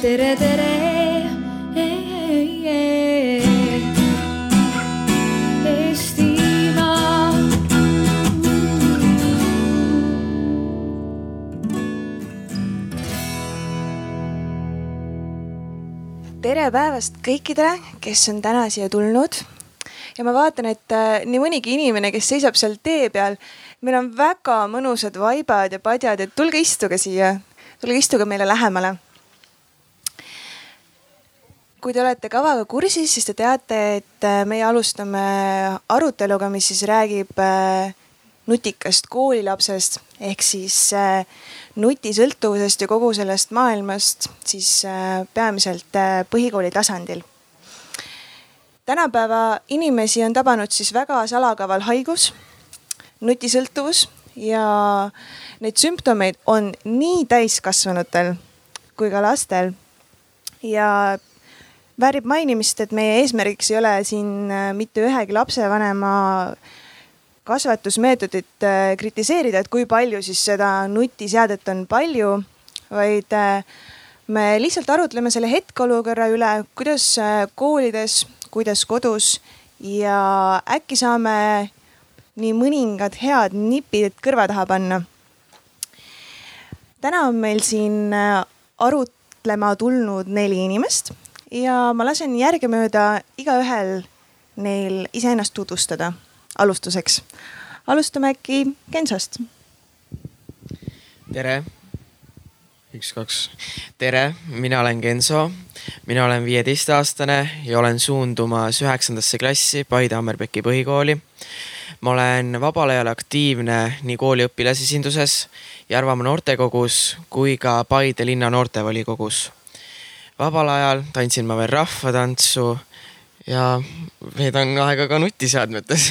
tere, tere. Tere päevast kõikidele, kes on täna siia tulnud. ja ma vaatan, et äh, nii mõnigi inimene, kes seisab seal tee peal, meil on väga mõnusad vaibad ja padjad, et tulge istuge siia, tulge istuge meile lähemale. Kui te olete kavaga kursis, siis te teate, et äh, meie alustame aruteluga, mis siis räägib äh, nutikast koolilapsest ehk siis äh, nutisõltuvusest ja kogu sellest maailmast siis peamiselt põhikooli tasandil. tänapäeva inimesi on tabanud siis väga salakaval haigus, nutisõltuvus ja neid sümptomeid on nii täiskasvanutel kui ka lastel. ja väärib mainimist, et meie eesmärgiks ei ole siin äh, mitte ühegi lapsevanema kasvatusmeetodit äh, kritiseerida, et kui palju siis seda nutiseadet on palju, vaid äh, me lihtsalt arutleme selle hetkeolukorra üle, kuidas koolides, kuidas kodus ja äkki saame nii mõningad head nipid kõrva taha panna. täna on meil siin arutlema tulnud neli inimest ja ma lasen järgemööda igaühel neil iseennast tutvustada alustuseks. alustame äkki Gensost. tere. üks, kaks. tere, mina olen Genso. mina olen viieteistaastane ja olen suundumas üheksandasse klassi Paide Ammerbeki põhikooli. ma olen vabal ajal aktiivne nii kooli õpilasesinduses, Järvamaa noortekogus kui ka Paide linna noortevolikogus. Vabal ajal tantsin ma veel rahvatantsu ja veedan aega ka nutiseadmetes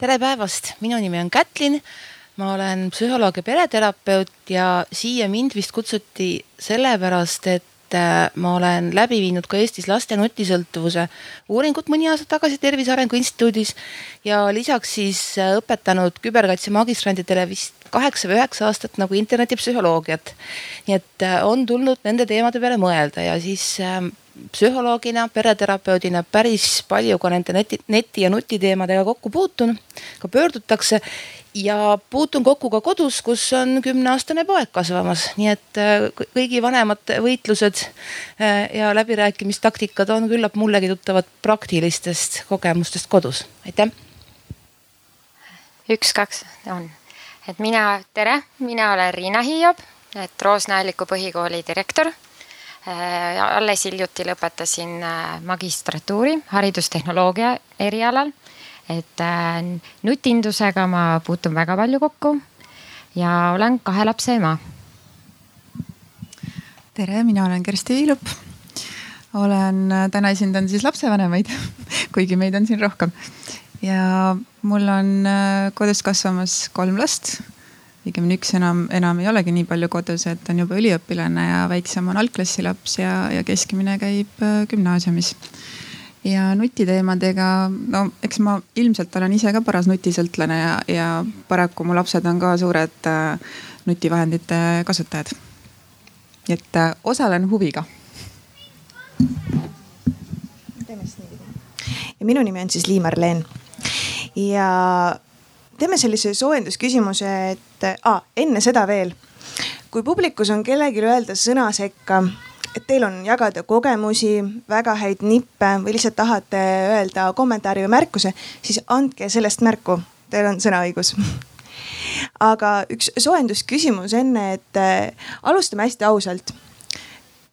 tere päevast, minu nimi on Kätlin. ma olen psühholoog ja pereterapeut ja siia mind vist kutsuti sellepärast, et äh, ma olen läbi viinud ka Eestis laste nutisõltuvuse uuringut mõni aasta tagasi Tervise Arengu Instituudis ja lisaks siis äh, õpetanud küberkaitse magistrantidele vist kaheksa või üheksa aastat nagu internetipsühholoogiat. nii et äh, on tulnud nende teemade peale mõelda ja siis psühholoogina, pereterapeudina päris palju ka nende neti, neti ja nutiteemadega kokku puutun, ka pöördutakse ja puutun kokku ka kodus, kus on kümneaastane poeg kasvamas, nii et äh, kõigi vanemate võitlused äh, ja läbirääkimistaktikad on küllap mullegi tuttavad praktilistest kogemustest kodus, aitäh. üks-kaks on, et mina, tere, mina olen Riina Hiiop, et Roosna-Alliku põhikooli direktor. Äh, alles hiljuti lõpetasin magistratuuri haridustehnoloogia erialal. Et äh, nutindusega ma puutun väga palju kokku ja olen kahe lapse ema. tere, mina olen Kersti Viilup. olen, täna esindan siis lapsevanemaid kuigi meid on siin rohkem. ja mul on kodus kasvamas kolm last õigemini üks enam, enam ei olegi nii palju kodus, et on juba üliõpilane ja väiksem on algklassi laps ja, ja keskmine käib äh, gümnaasiumis. Ja nutiteemadega, no eks ma ilmselt olen ise ka paras nutisõltlane ja, ja paraku mu lapsed on ka suured äh, nutivahendite kasutajad. nii et äh, osalen huviga. teeme siis niipidi. ja minu nimi on siis Liimar Leen ja teeme sellise soojendusküsimuse, et ah, enne seda veel. kui publikus on kellelgi öelda sõna sekka, et teil on jagada kogemusi, väga häid nippe või lihtsalt tahate öelda kommentaari või märkuse, siis andke sellest märku, teil on sõnaõigus aga üks soojendusküsimus enne, et äh, alustame hästi ausalt.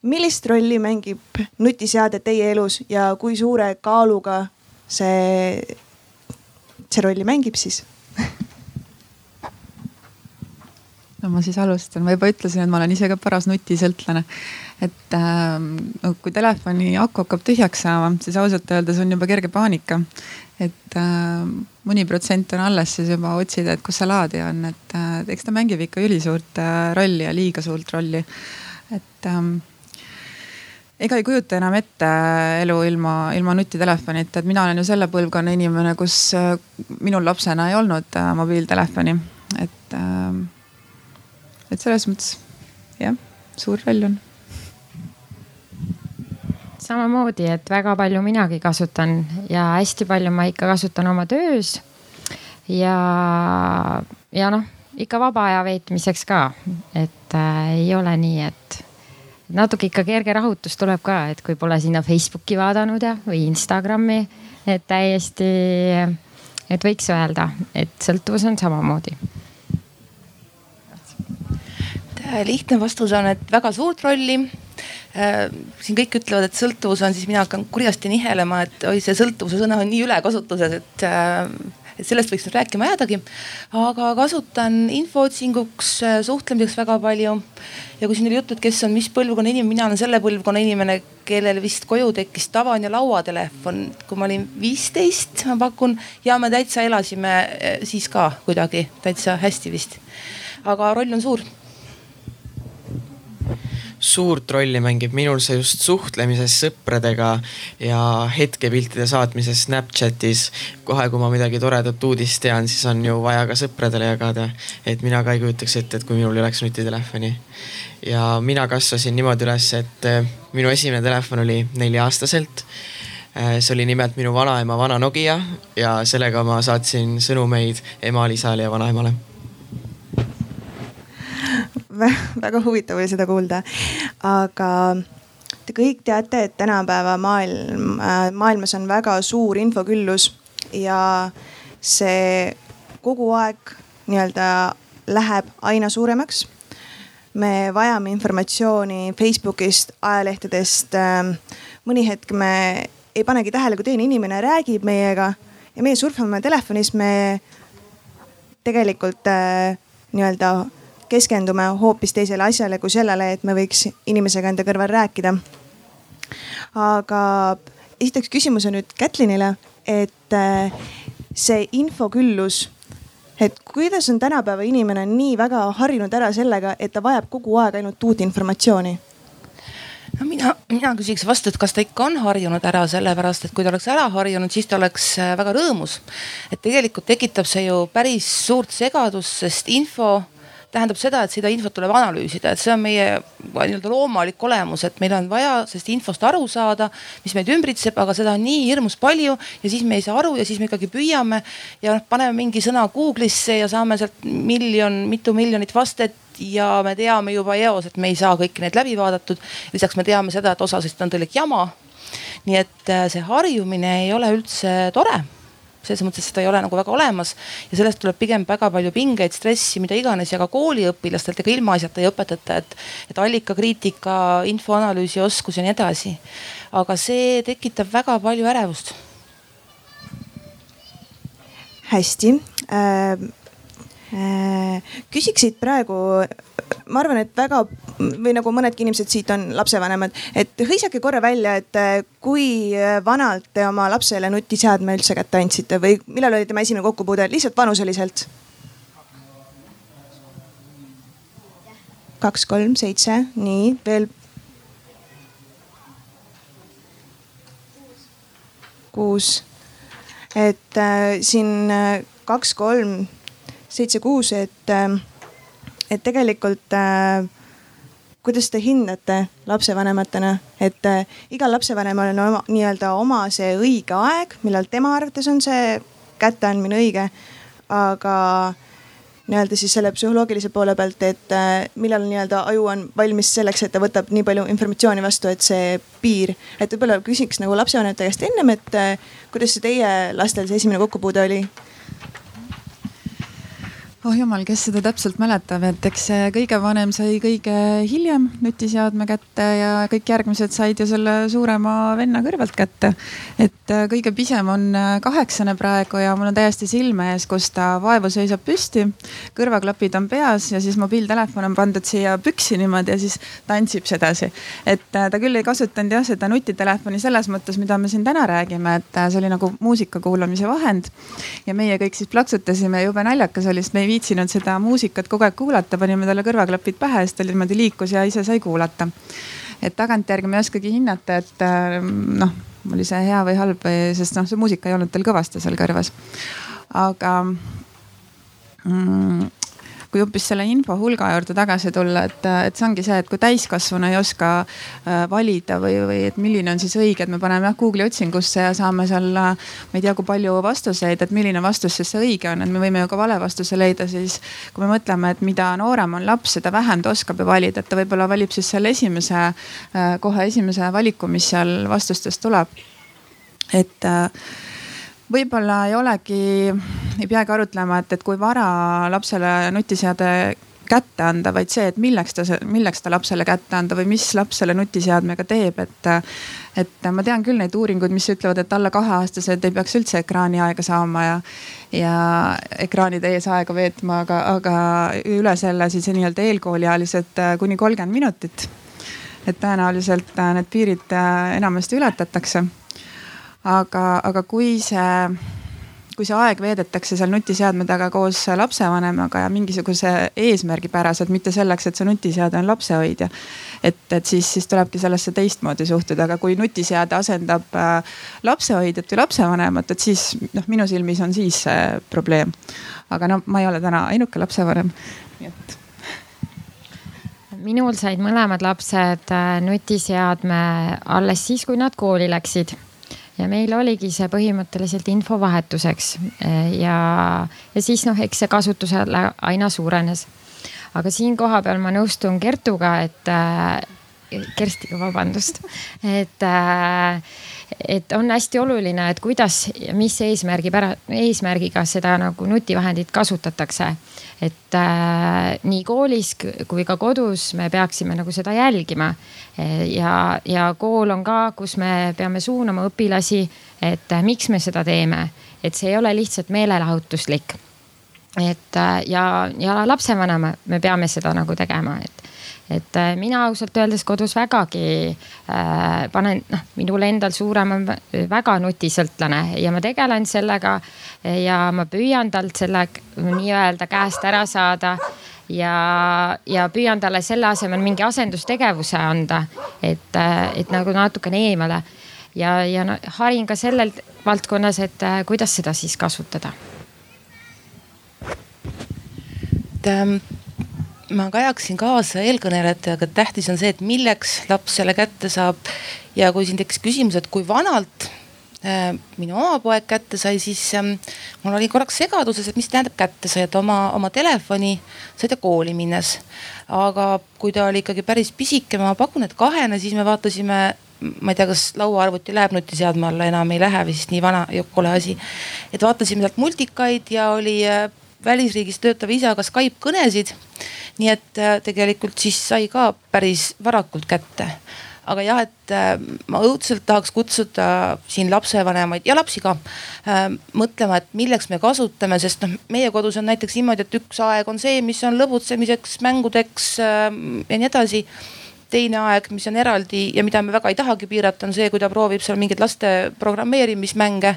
millist rolli mängib nutiseade teie elus ja kui suure kaaluga see, see rolli mängib siis no ma siis alustan, ma juba ütlesin, et ma olen ise ka paras nutisõltlane. Et äh, kui telefoni aku hakkab tühjaks saama, siis ausalt öeldes on juba kerge paanika. et äh, mõni protsent on alles, siis juba otsida, et kus see laadija on, et äh, eks ta mängib ikka ülisuurt äh, rolli ja liiga suurt rolli. et äh, ega ei kujuta enam ette elu ilma, ilma nutitelefonita, et mina olen ju selle põlvkonna inimene, kus äh, minul lapsena ei olnud äh, mobiiltelefoni, et äh, et selles mõttes jah, suur roll on samamoodi, et väga palju minagi kasutan ja hästi palju ma ikka kasutan oma töös. ja, ja noh, ikka vaba aja veetmiseks ka, et äh, ei ole nii, et natuke ikka kerge rahutus tuleb ka, et kui pole sinna Facebooki vaadanud ja, või Instagrami, et täiesti, et võiks öelda, et sõltuvus on samamoodi lihtne vastus on, et väga suurt rolli siin kõik ütlevad, et sõltuvus on, siis mina hakkan kurjasti nihelema, et oi, see sõltuvuse sõna on nii ülekasutuses, et äh, et sellest võiks nüüd rääkima jäädagi. aga kasutan infootsinguks, äh, suhtlemiseks väga palju. ja kui siin oli juttu, et kes on mis põlvkonna inimene, mina olen selle põlvkonna inimene, kellel vist koju tekkis tavaline lauatelefon, kui ma olin viisteist, ma pakun. ja me täitsa elasime siis ka kuidagi täitsa hästi vist. aga roll on suur suurt rolli mängib minul see just suhtlemises sõpradega ja hetkepiltide saatmises Snapchatis. kohe, kui ma midagi toredat uudist tean, siis on ju vaja ka sõpradele jagada. et mina ka ei kujutaks ette, et kui minul ei oleks nutitelefoni. ja mina kasvasin niimoodi üles, et eh, minu esimene telefon oli nelja-aastaselt eh, see oli nimelt minu vanaema vana Nokia ja sellega ma saatsin sõnumeid emale, isale ja vanaemale väga huvitav oli seda kuulda. aga te kõik teate, et tänapäeva maailm, äh, maailmas on väga suur infoküllus ja see kogu aeg nii-öelda läheb aina suuremaks. me vajame informatsiooni Facebookist, ajalehtedest. Ähm, mõni hetk me ei panegi tähele, kui teine inimene räägib meiega ja meie surfame telefonis, me tegelikult äh, nii-öelda keskendume hoopis teisele asjale kui sellele, et me võiks inimesega enda kõrval rääkida. aga esiteks küsimus on nüüd Kätlinile, et äh, see infoküllus, et kuidas on tänapäeva inimene nii väga harjunud ära sellega, et ta vajab kogu aeg ainult uut informatsiooni no mina, mina küsiks vastu, et kas ta ikka on harjunud ära, sellepärast et kui ta oleks ära harjunud, siis ta oleks äh, väga rõõmus. et tegelikult tekitab see ju päris suurt segadust, sest info tähendab seda, et seda infot tuleb analüüsida, et see on meie nii-öelda loomalik olemus, et meil on vaja sellest infost aru saada, mis meid ümbritseb, aga seda on nii hirmus palju ja siis me ei saa aru ja siis me ikkagi püüame ja noh, paneme mingi sõna Google'isse ja saame sealt miljon, mitu miljonit vastet ja me teame juba eos, et me ei saa kõiki neid läbi vaadatud. lisaks me teame seda, et osasid on tõelik jama. nii et äh, see harjumine ei ole üldse tore selles mõttes, seda ei ole nagu väga olemas ja sellest tuleb pigem väga palju pingeid, stressi, mida iganes ja ka kooliõpilastelt, ega ilmaasjata ei õpetata, et, et allikakriitika, infoanalüüsi oskus ja nii edasi. aga see tekitab väga palju ärevust. hästi äh,. Äh, küsiksid praegu ma arvan, et väga või nagu mõnedki inimesed siit on lapsevanemad, et hõisake korra välja, et äh, kui äh, vanalt te oma lapsele nutiseadme üldse kätte andsite või millal oli tema esimene kokkupuude, lihtsalt vanuseliselt? kaks, kolm, seitse, nii veel. kuus, et äh, siin kaks, kolm, seitse, kuus, et äh, et tegelikult äh, kuidas te hindate lapsevanematena, et äh, igal lapsevanemal on oma nii-öelda oma see õige aeg, millal tema arvates on see kätteandmine õige. aga nii-öelda siis selle psühholoogilise poole pealt, et äh, millal nii-öelda aju on valmis selleks, et ta võtab nii palju informatsiooni vastu, et see piir, et võib-olla küsiks nagu lapsevanemate käest ennem, et kuidas see teie lastel see esimene kokkupuude oli oh jumal, kes seda täpselt mäletab, et eks see kõige vanem sai kõige hiljem nutiseadme kätte ja kõik järgmised said ju selle suurema venna kõrvalt kätte. et äh, kõige pisem on äh, kaheksane praegu ja mul on täiesti silme ees, kus ta vaevu seisab püsti, kõrvaklapid on peas ja siis mobiiltelefon on pandud siia püksi niimoodi ja siis tantsib sedasi. et äh, ta küll ei kasutanud jah seda nutitelefoni selles mõttes, mida me siin täna räägime, et see oli nagu muusika kuulamise vahend. ja meie kõik siis plaksutasime, jube naljakas oli, sest me ei viitsinud seda muusikat kogu aeg kuulata, panime talle kõrvaklapid pähe, siis ta niimoodi liikus ja ise sai kuulata. et tagantjärgi ma ei oskagi hinnata, et äh, noh, oli see hea või halb, sest noh, see muusika ei olnud tal kõvasti seal kõrvas. aga mm, kui hoopis selle info hulga juurde tagasi tulla, et, et see ongi see, et kui täiskasvanu ei oska äh, valida või, või et milline on siis õige, et me paneme jah Google'i otsingusse ja saame seal, ma ei tea, kui palju vastuseid, et milline vastus siis see õige on, et me võime ju ka vale vastuse leida, siis kui me mõtleme, et mida noorem on laps, seda vähem ta oskab ju valida, et ta võib-olla valib siis selle esimese, äh, kohe esimese valiku, mis seal vastustes tuleb. et äh, võib-olla ei olegi, ei peagi arutlema, et, et kui vara lapsele nutiseade kätte anda, vaid see, et milleks ta, milleks ta lapsele kätte anda või mis laps selle nutiseadmega teeb, et. et ma tean küll neid uuringuid, mis ütlevad, et alla kaheaastased ei peaks üldse ekraaniaega saama ja, ja ekraanide ees aega veetma, aga, aga üle selle siis nii-öelda eelkooliealised kuni kolmkümmend minutit. et tõenäoliselt need piirid enamasti ületatakse aga, aga kui see, kui see aeg veedetakse seal nutiseadme taga koos lapsevanemaga ja mingisuguse eesmärgipäraselt, mitte selleks, et see nutiseade on lapsehoidja. et, et siis, siis tulebki sellesse teistmoodi suhtuda, aga kui nutiseade asendab äh, lapsehoidjat või lapsevanemat, et siis noh, minu silmis on siis see probleem. aga no ma ei ole täna ainuke lapsevanem, nii et minul said mõlemad lapsed äh, nutiseadme alles siis, kui nad kooli läksid ja meil oligi see põhimõtteliselt infovahetuseks ja, ja siis noh, eks see kasutusele aina suurenes. aga siin kohapeal ma nõustun Kertuga, et äh,, Kerstiga, vabandust, et äh, et on hästi oluline, et kuidas mis eesmärgi pära-, eesmärgiga seda nagu nutivahendit kasutatakse. Et äh, nii koolis kui ka kodus me peaksime nagu seda jälgima. ja, ja kool on ka, kus me peame suunama õpilasi, et äh, miks me seda teeme, et see ei ole lihtsalt meelelahutuslik et äh, ja, ja lapsevanema me peame seda nagu tegema, et et äh, mina ausalt öeldes kodus vägagi äh, panen, noh, minul endal suurem on väga nutisõltlane ja ma tegelen sellega. ja ma püüan talt selle nii-öelda käest ära saada ja, ja püüan talle selle asemel mingi asendustegevuse anda, et, äh, et nagu natukene eemale ja, ja no, harin ka sellel valdkonnas, et äh, kuidas seda siis kasutada. et ähm, ma ka ajaksin kaasa eelkõnelejatega, et tähtis on see, et milleks laps selle kätte saab. ja kui siin tekkis küsimus, et kui vanalt äh, minu oma poeg kätte sai, siis ähm, mul oli korraks segaduses, et mis tähendab kätte sai, et oma, oma telefoni sai ta kooli minnes. aga kui ta oli ikkagi päris pisike, ma pakun, et kahene, siis me vaatasime ma ei tea, kas lauaarvuti läheb nutiseadme alla, enam ei lähe siis nii vana ja kole asi. et vaatasime sealt multikaid ja oli äh, välisriigis töötava isaga Skype kõnesid. nii et äh, tegelikult siis sai ka päris varakult kätte. aga jah, et äh, ma õudselt tahaks kutsuda siin lapsevanemaid ja lapsi ka äh, mõtlema, et milleks me kasutame, sest noh, meie kodus on näiteks niimoodi, et üks aeg on see, mis on lõbutsemiseks, mängudeks ja nii edasi teine aeg, mis on eraldi ja mida me väga ei tahagi piirata, on see, kui ta proovib seal mingeid laste programmeerimismänge,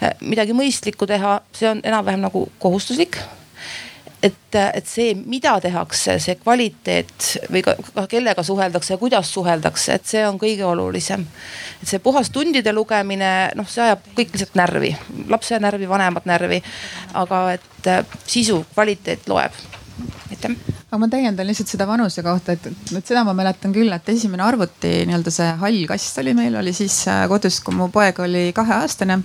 eh, midagi mõistlikku teha, see on enam-vähem nagu kohustuslik et, et see, mida tehakse, see kvaliteet või ka, ka kellega suheldakse ja kuidas suheldakse, et see on kõige olulisem. et see puhas tundide lugemine, noh, see ajab kõik lihtsalt närvi, lapse närvi, vanemat närvi. aga et eh, sisu, kvaliteet loeb aitäh. aga ma täiendan lihtsalt seda vanuse kohta, et, et seda ma mäletan küll, et esimene arvuti, nii-öelda see hall kast oli meil, oli siis äh, kodus, kui mu poeg oli kaheaastane.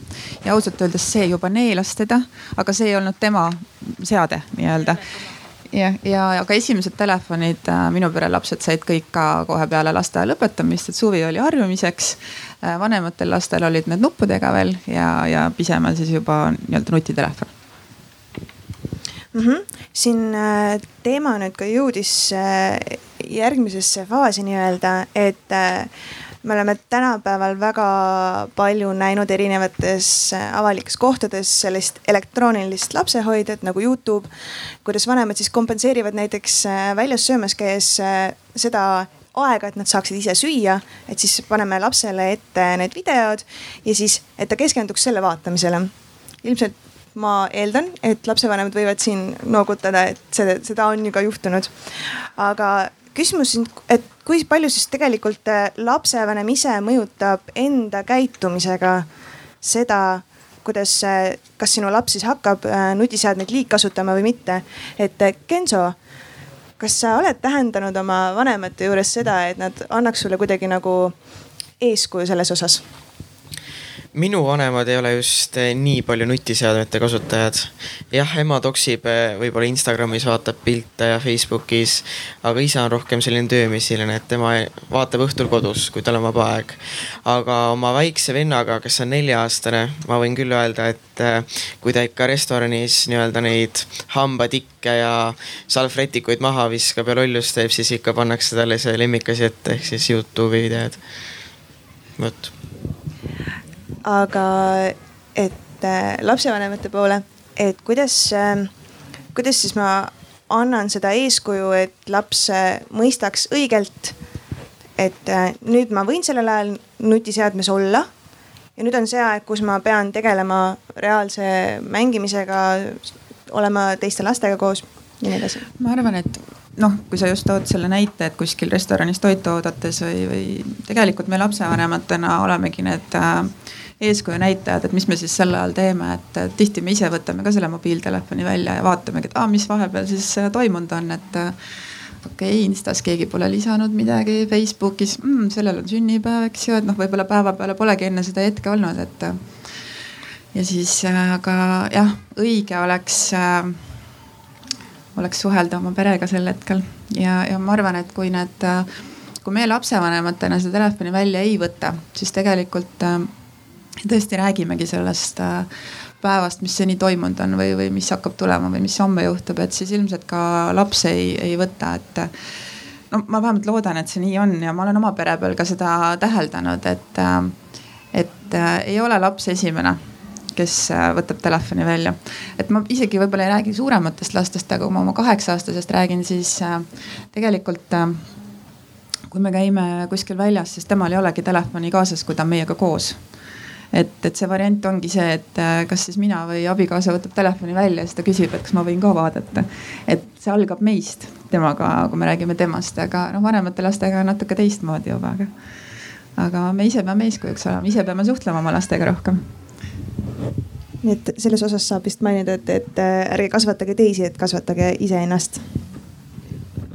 ja ausalt öeldes see juba neelas teda, aga see ei olnud tema seade nii-öelda jah, ja, ja aga esimesed telefonid äh, minu pere lapsed said kõik ka kohe peale lasteaia lõpetamist, et suvi oli harjumiseks. Äh, vanematel lastel olid need nuppudega veel ja, ja pisemal siis juba nii-öelda nutitelefon mm. -hmm. siin äh, teema nüüd ka jõudis äh, järgmisesse faasi nii-öelda, et äh, me oleme tänapäeval väga palju näinud erinevates avalikes kohtades sellist elektroonilist lapsehoidjat nagu Youtube. kuidas vanemad siis kompenseerivad näiteks väljas söömas käies seda aega, et nad saaksid ise süüa, et siis paneme lapsele ette need videod ja siis, et ta keskenduks selle vaatamisele. ilmselt ma eeldan, et lapsevanemad võivad siin noogutada, et see, seda on ju ka juhtunud. aga küsimus et kui palju siis tegelikult äh, lapsevanem ise mõjutab enda käitumisega seda, kuidas, kas sinu laps siis hakkab nutiseadmeid liigkasutama või mitte. et Genso, kas sa oled tähendanud oma vanemate juures seda, et nad annaks sulle kuidagi nagu eeskuju selles osas? Minu vanemad ei ole just eh, nii palju nutiseadmete kasutajad. jah, ema toksib eh, võib-olla Instagramis, vaatab pilte ja Facebookis, aga isa on rohkem selline töömesilane, et tema vaatab õhtul kodus, kui tal on vaba aeg. aga oma väikse vennaga, kes on nelja-aastane, ma võin küll öelda, et eh, kui ta ikka restoranis nii-öelda neid hambatikke ja salvrätikuid maha viskab ja lollust teeb, siis ikka pannakse talle see lemmikasi ette ehk siis Youtube'i videod. vot aga et äh, lapsevanemate poole, et kuidas, ähm, kuidas siis ma annan seda eeskuju, et laps äh, mõistaks õigelt. et äh, nüüd ma võin sellel ajal nutiseadmes olla ja nüüd on see aeg, kus ma pean tegelema reaalse mängimisega, olema teiste lastega koos ja nii edasi. ma arvan, et noh, kui sa just tood selle näite, et kuskil restoranis toitu oodates või, või tegelikult me lapsevanematena olemegi need äh, eeskuju näitajad, et mis me siis sel ajal teeme, et tihti me ise võtame ka selle mobiiltelefoni välja ja vaatamegi, et aa, mis vahepeal siis äh, toimunud on, et äh, okei okay,, Instas keegi pole lisanud midagi, Facebookis mm,, sellel on sünnipäev, eks ju, et noh, võib-olla päevapeale polegi enne seda hetke olnud, et. ja siis, äh, aga jah, õige oleks äh,, oleks suhelda oma perega sel hetkel ja, ja ma arvan, et kui need, kui me lapsevanematena seda telefoni välja ei võta, siis tegelikult äh, tõesti räägimegi sellest äh, päevast, mis seni toimunud on või, või mis hakkab tulema või mis homme juhtub, et siis ilmselt ka laps ei, ei võta, et. no ma vähemalt loodan, et see nii on ja ma olen oma pere peal ka seda täheldanud, et, äh, et äh, ei ole laps esimene kes võtab telefoni välja. et ma isegi võib-olla ei räägi suurematest lastest, aga kui ma oma kaheksa-aastasest räägin, siis tegelikult kui me käime kuskil väljas, siis temal ei olegi telefoni kaasas, kui ta on meiega koos et, et see variant ongi see, et äh, kas siis mina või abikaasa võtab telefoni välja ja siis ta küsib, et kas ma võin ka vaadata. et see algab meist, temaga, kui me räägime temast, aga noh, vanemate lastega on natuke teistmoodi juba, aga. aga me ise peame eeskujuks olema, ise peame suhtlema oma lastega rohkem nii et selles osas saab vist mainida, et, et äh, ärge kasvatage teisi, et kasvatage iseennast.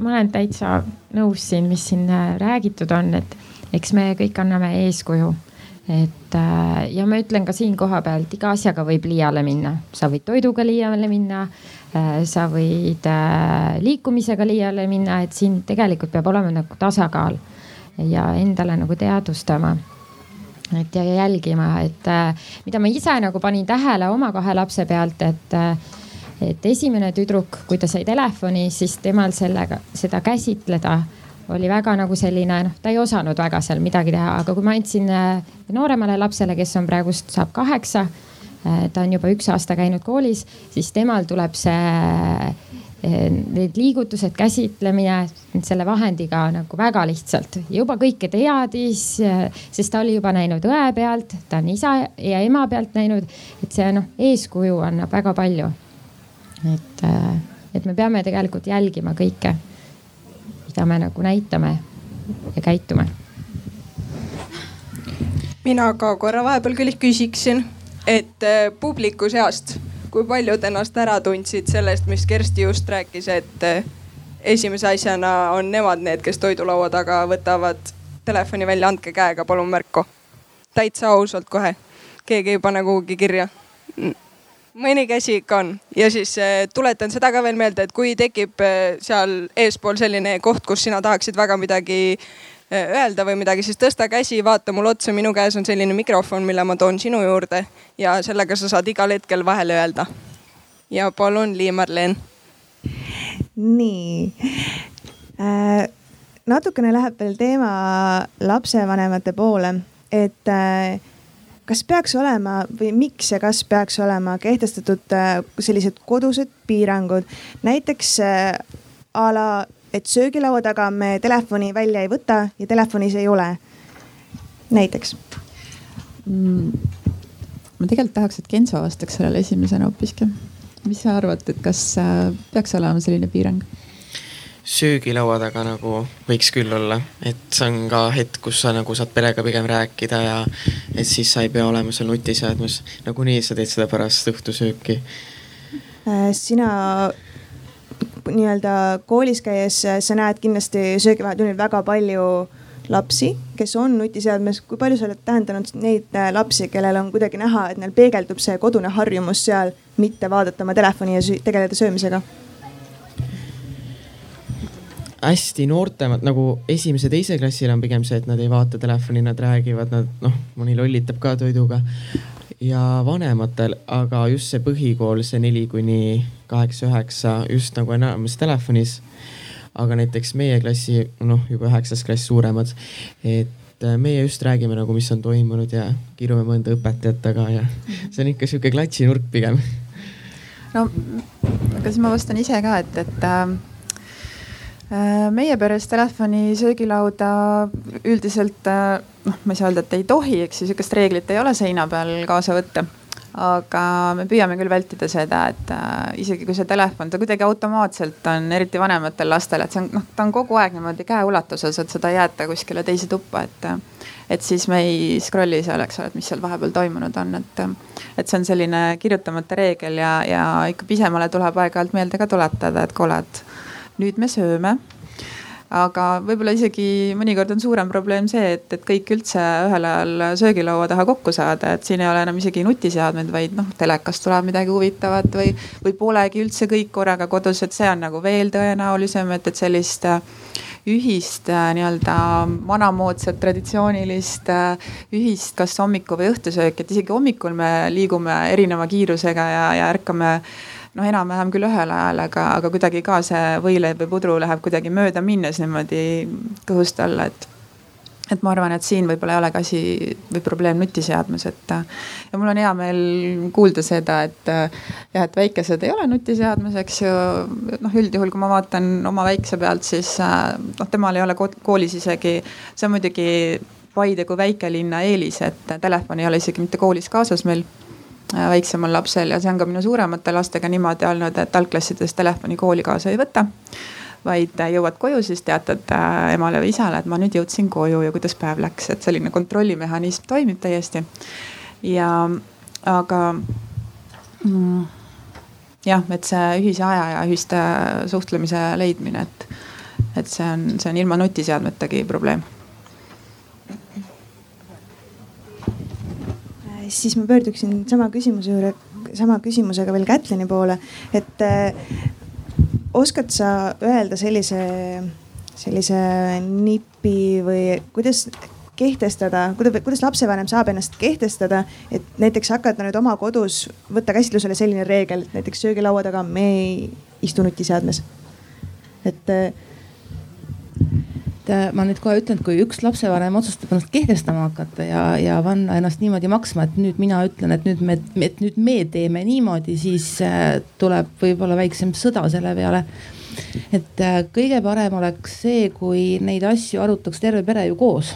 ma olen täitsa nõus siin, mis siin äh, räägitud on, et eks me kõik anname eeskuju et äh, ja ma ütlen ka siin kohapealt, iga asjaga võib liiale minna, sa võid toiduga liiale minna. Äh, sa võid äh, liikumisega liiale minna, et siin tegelikult peab olema nagu tasakaal ja endale nagu teadvustama et ja jälgima, et mida ma ise nagu panin tähele oma kahe lapse pealt, et, et esimene tüdruk, kui ta sai telefoni, siis temal sellega, seda käsitleda oli väga nagu selline, noh, ta ei osanud väga seal midagi teha, aga kui ma andsin äh, nooremale lapsele, kes on praegust, saab kaheksa, äh, ta on juba üks aasta käinud koolis, siis temal tuleb see äh, need liigutused, käsitlemine selle vahendiga nagu väga lihtsalt. juba kõike teadis, sest ta oli juba näinud õe pealt, ta on isa ja ema pealt näinud, et see noh, eeskuju annab väga palju. et, et me peame tegelikult jälgima kõike mida me nagu näitame ja käitume. mina ka korra vahepeal küll küsiksin, et äh, publiku seast, kui paljud ennast ära tundsid sellest, mis Kersti just rääkis, et äh, esimese asjana on nemad need, kes toidulaua taga võtavad telefoni välja, andke käega, palun märku. täitsa ausalt kohe, keegi ei pane kuhugi kirja mõni käsi ikka on ja siis äh, tuletan seda ka veel meelde, et kui tekib äh, seal eespool selline koht, kus sina tahaksid väga midagi äh, öelda või midagi, siis tõsta käsi, vaata mulle otsa, minu käes on selline mikrofon, mille ma toon sinu juurde ja sellega sa saad igal hetkel vahele öelda. ja palun, Liia-Marleen. nii äh,, natukene läheb veel teema lapsevanemate poole, et äh, kas peaks olema või miks ja kas peaks olema kehtestatud äh, sellised kodused piirangud, näiteks äh, a la, et söögilaua taga me telefoni välja ei võta ja telefonis ei ole. näiteks mm,. ma tegelikult tahaks, et Genso vastaks sellele esimesena hoopiski. mis sa arvad, et kas äh, peaks olema selline piirang? Söögilaua taga nagu võiks küll olla, et see on ka hetk, kus sa nagu saad perega pigem rääkida ja et siis sa ei pea olema seal nutiseadmes. nagunii sa teed seda pärast õhtusööki. Äh, sina nii-öelda koolis käies, sa näed kindlasti söögivahetunnil väga palju lapsi, kes on nutiseadmes, kui palju sa oled tähendanud neid äh, lapsi, kellel on kuidagi näha, et neil peegeldub see kodune harjumus seal, mitte vaadata oma telefoni ja tegeleda söömisega? Hästi noortemad nagu esimese-teise klassil on pigem see, et nad ei vaata telefoni, nad räägivad, nad noh, mõni lollitab ka toiduga. ja vanematel, aga just see põhikool, see neli kuni kaheksa-üheksa just nagu enamus telefonis. aga näiteks meie klassi, noh juba üheksas klass suuremad, et meie just räägime nagu, mis on toimunud ja kirume mõnda õpetajat taga ja see on ikka sihuke klatšinurk pigem. no, aga siis ma vastan ise ka, et, et äh, Äh, meie peres telefoni söögilauda üldiselt äh, noh, ma ei saa öelda, et ei tohi, eks ju, sihukest reeglit ei ole seina peal kaasa võtta. aga me püüame küll vältida seda, et äh, isegi kui see telefon, ta kuidagi automaatselt on, eriti vanematel lastel, et see on noh, ta on kogu aeg niimoodi käeulatuses, et seda ei jäeta kuskile teise tuppa, et. et siis me ei scroll'i seal, eks ole, et mis seal vahepeal toimunud on, et, et see on selline kirjutamata reegel ja, ja ikka pisemale tuleb aeg-ajalt meelde ka tuletada, et kuule, et nüüd me sööme. Aga võib-olla isegi mõnikord on suurem probleem see, et, et kõik üldse ühel ajal söögilaua taha kokku saada, et siin ei ole enam isegi nutiseadmed, vaid noh, telekast tuleb midagi huvitavat või, või polegi üldse kõik korraga kodus, et see on nagu veel tõenäolisem, et, et sellist äh, ühist äh, nii-öelda vanamoodsat, traditsioonilist äh, ühist, kas hommiku või õhtusööki, et isegi hommikul me liigume erineva kiirusega ja, ja ärkame noh, enam-vähem küll ühel ajal, aga, aga kuidagi ka see võileib või pudru läheb kuidagi mööda minnes niimoodi kõhust alla, et et ma arvan, et siin võib-olla ei olegi asi või probleem nutiseadmes, et. ja mul on hea meel kuulda seda, et jah, et väikesed ei ole nutiseadmes, eks ju. noh, üldjuhul, kui ma vaatan oma väikse pealt, siis noh, temal ei ole koolis isegi, see on muidugi Paide kui väikelinna eelis, et telefon ei ole isegi mitte koolis kaasas meil väiksemal lapsel ja see on ka minu suuremate lastega niimoodi olnud, et algklassides telefoni kooli kaasa ei võta vaid äh, jõuad koju, siis teatad äh, emale või isale, et ma nüüd jõudsin koju ja kuidas päev läks, et selline kontrollimehhanism toimib täiesti. ja aga mm, jah, et see ühise aja ja ühiste suhtlemise leidmine, et, et see on, see on ilma nutiseadmetagi probleem siis ma pöörduksin sama küsimuse juurde, sama küsimusega veel Kätlini poole, et äh, oskad sa öelda sellise, sellise nipi või kuidas kehtestada, kuidas, lapsevanem saab ennast kehtestada, et näiteks hakata nüüd oma kodus võtta käsitlusele selline reegel, et näiteks söögilaua taga me ei istu nutiseadmes. et äh, et äh, ma nüüd kohe ütlen, et kui üks lapsevanem otsustab ennast kehtestama hakata ja, ja panna ennast niimoodi maksma, et nüüd mina ütlen, et nüüd me, et nüüd me teeme niimoodi, siis äh, tuleb võib-olla väiksem sõda selle peale. et äh, kõige parem oleks see, kui neid asju arutaks terve pere ju koos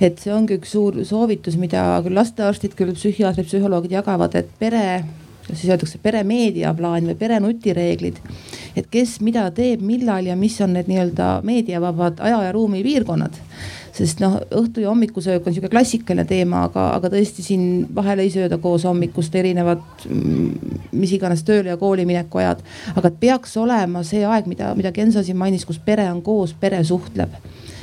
et see ongi üks suur soovitus, mida küll lastearstid, küll psühhiaatrid, psühholoogid jagavad, et pere siis öeldakse peremeediaplaan või perenutireeglid. et kes mida teeb, millal ja mis on need nii-öelda meediavabad aja ja ruumi piirkonnad sest noh, õhtu ja hommikusöök on sihuke klassikaline teema, aga, aga tõesti siin vahel ei sööda koos hommikust erinevad, mm, mis iganes tööle ja kooli mineku ajad. aga peaks olema see aeg, mida, mida Genso siin mainis, kus pere on koos, pere suhtleb.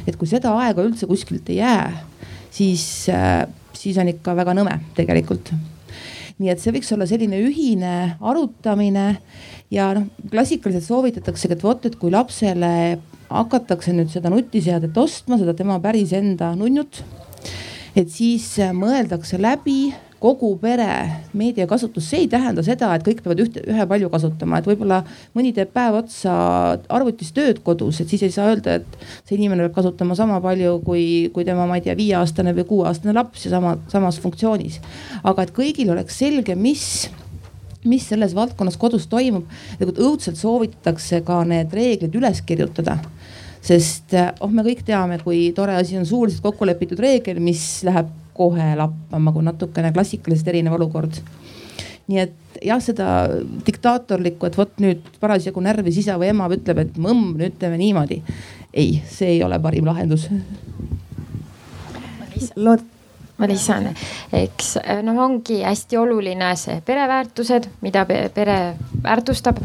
et kui seda aega üldse kuskilt ei jää, siis, äh, siis on ikka väga nõme tegelikult nii et see võiks olla selline ühine arutamine ja noh, klassikaliselt soovitataksegi, et vot, et kui lapsele hakatakse nüüd seda nutiseadet ostma, seda tema päris enda nunnut. et siis mõeldakse läbi kogu pere meediakasutus, see ei tähenda seda, et kõik peavad ühte, ühepalju kasutama, et võib-olla mõni teeb päev otsa arvutis tööd kodus, et siis ei saa öelda, et see inimene peab kasutama sama palju kui, kui tema, ma ei tea, viieaastane või kuueaastane laps ja sama, samas funktsioonis. aga et kõigil oleks selge, mis mis selles valdkonnas kodus toimub, tegelikult õudselt soovitatakse ka need reeglid üles kirjutada sest oh, me kõik teame, kui tore asi on suuliselt kokku lepitud reegel, mis läheb kohe lappama, kui natukene klassikalisest erinev olukord. nii et jah, seda diktaatorlikku, et vot nüüd parasjagu närvis isa või ema ütleb, et mõmm, nüüd teeme niimoodi. ei, see ei ole parim lahendus. lood ma lisan, eks noh, ongi hästi oluline see pereväärtused, mida pere väärtustab.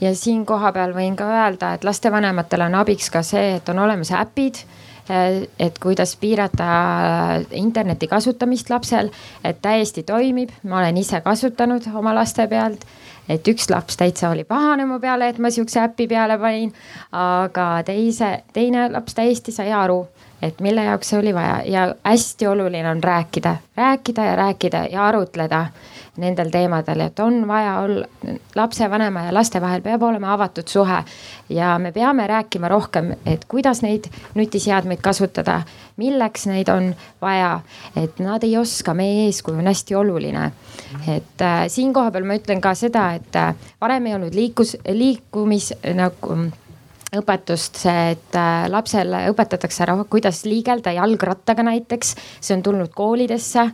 ja siin kohapeal võin ka öelda, et lastevanematele on abiks ka see, et on olemas äpid et kuidas piirata interneti kasutamist lapsel, et täiesti toimib, ma olen ise kasutanud oma laste pealt et üks laps täitsa oli pahane mu peale, et ma sihukese äpi peale panin. aga teise, teine laps täiesti sai aru, et mille jaoks see oli vaja ja hästi oluline on rääkida, rääkida ja rääkida ja arutleda nendel teemadel, et on vaja olla, lapsevanema ja laste vahel peab olema avatud suhe. ja me peame rääkima rohkem, et kuidas neid nutiseadmeid kasutada, milleks neid on vaja, et nad ei oska, meie eeskuju on hästi oluline. et äh, siin kohapeal ma ütlen ka seda, et äh, varem ei olnud liikus, liikumis nagu õpetust, et äh, lapsele õpetatakse ära, kuidas liigelda jalgrattaga näiteks, see on tulnud koolidesse.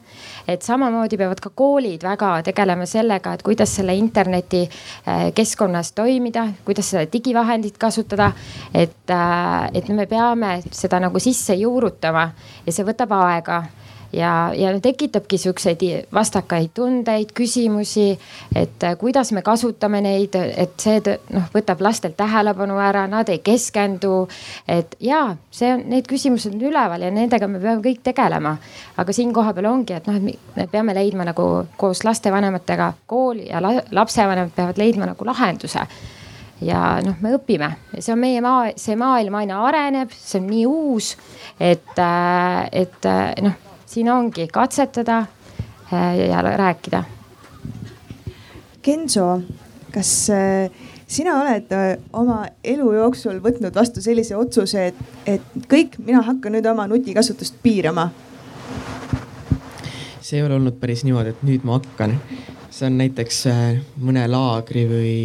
et samamoodi peavad ka koolid väga tegelema sellega, et kuidas selle interneti äh, keskkonnas toimida, kuidas seda digivahendit kasutada. et, äh, et me peame seda nagu sisse juurutama ja see võtab aega ja, ja tekitabki siukseid vastakaid tundeid, küsimusi, et äh, kuidas me kasutame neid, et see noh, võtab lastelt tähelepanu ära, nad ei keskendu. et ja see on, need küsimused on üleval ja nendega me peame kõik tegelema. aga siin kohapeal ongi, et noh, et me peame leidma nagu koos lastevanematega, kool ja lapsevanemad peavad leidma nagu lahenduse ja noh, me õpime see on meie maa, see maailm aina areneb, see on nii uus, et, äh, et äh, noh siin ongi katsetada äh, ja rääkida. Genso, kas äh, sina oled äh, oma elu jooksul võtnud vastu sellise otsuse, et, et kõik, mina hakkan nüüd oma nutikasutust piirama? see ei ole olnud päris niimoodi, et nüüd ma hakkan. see on näiteks mõne laagri või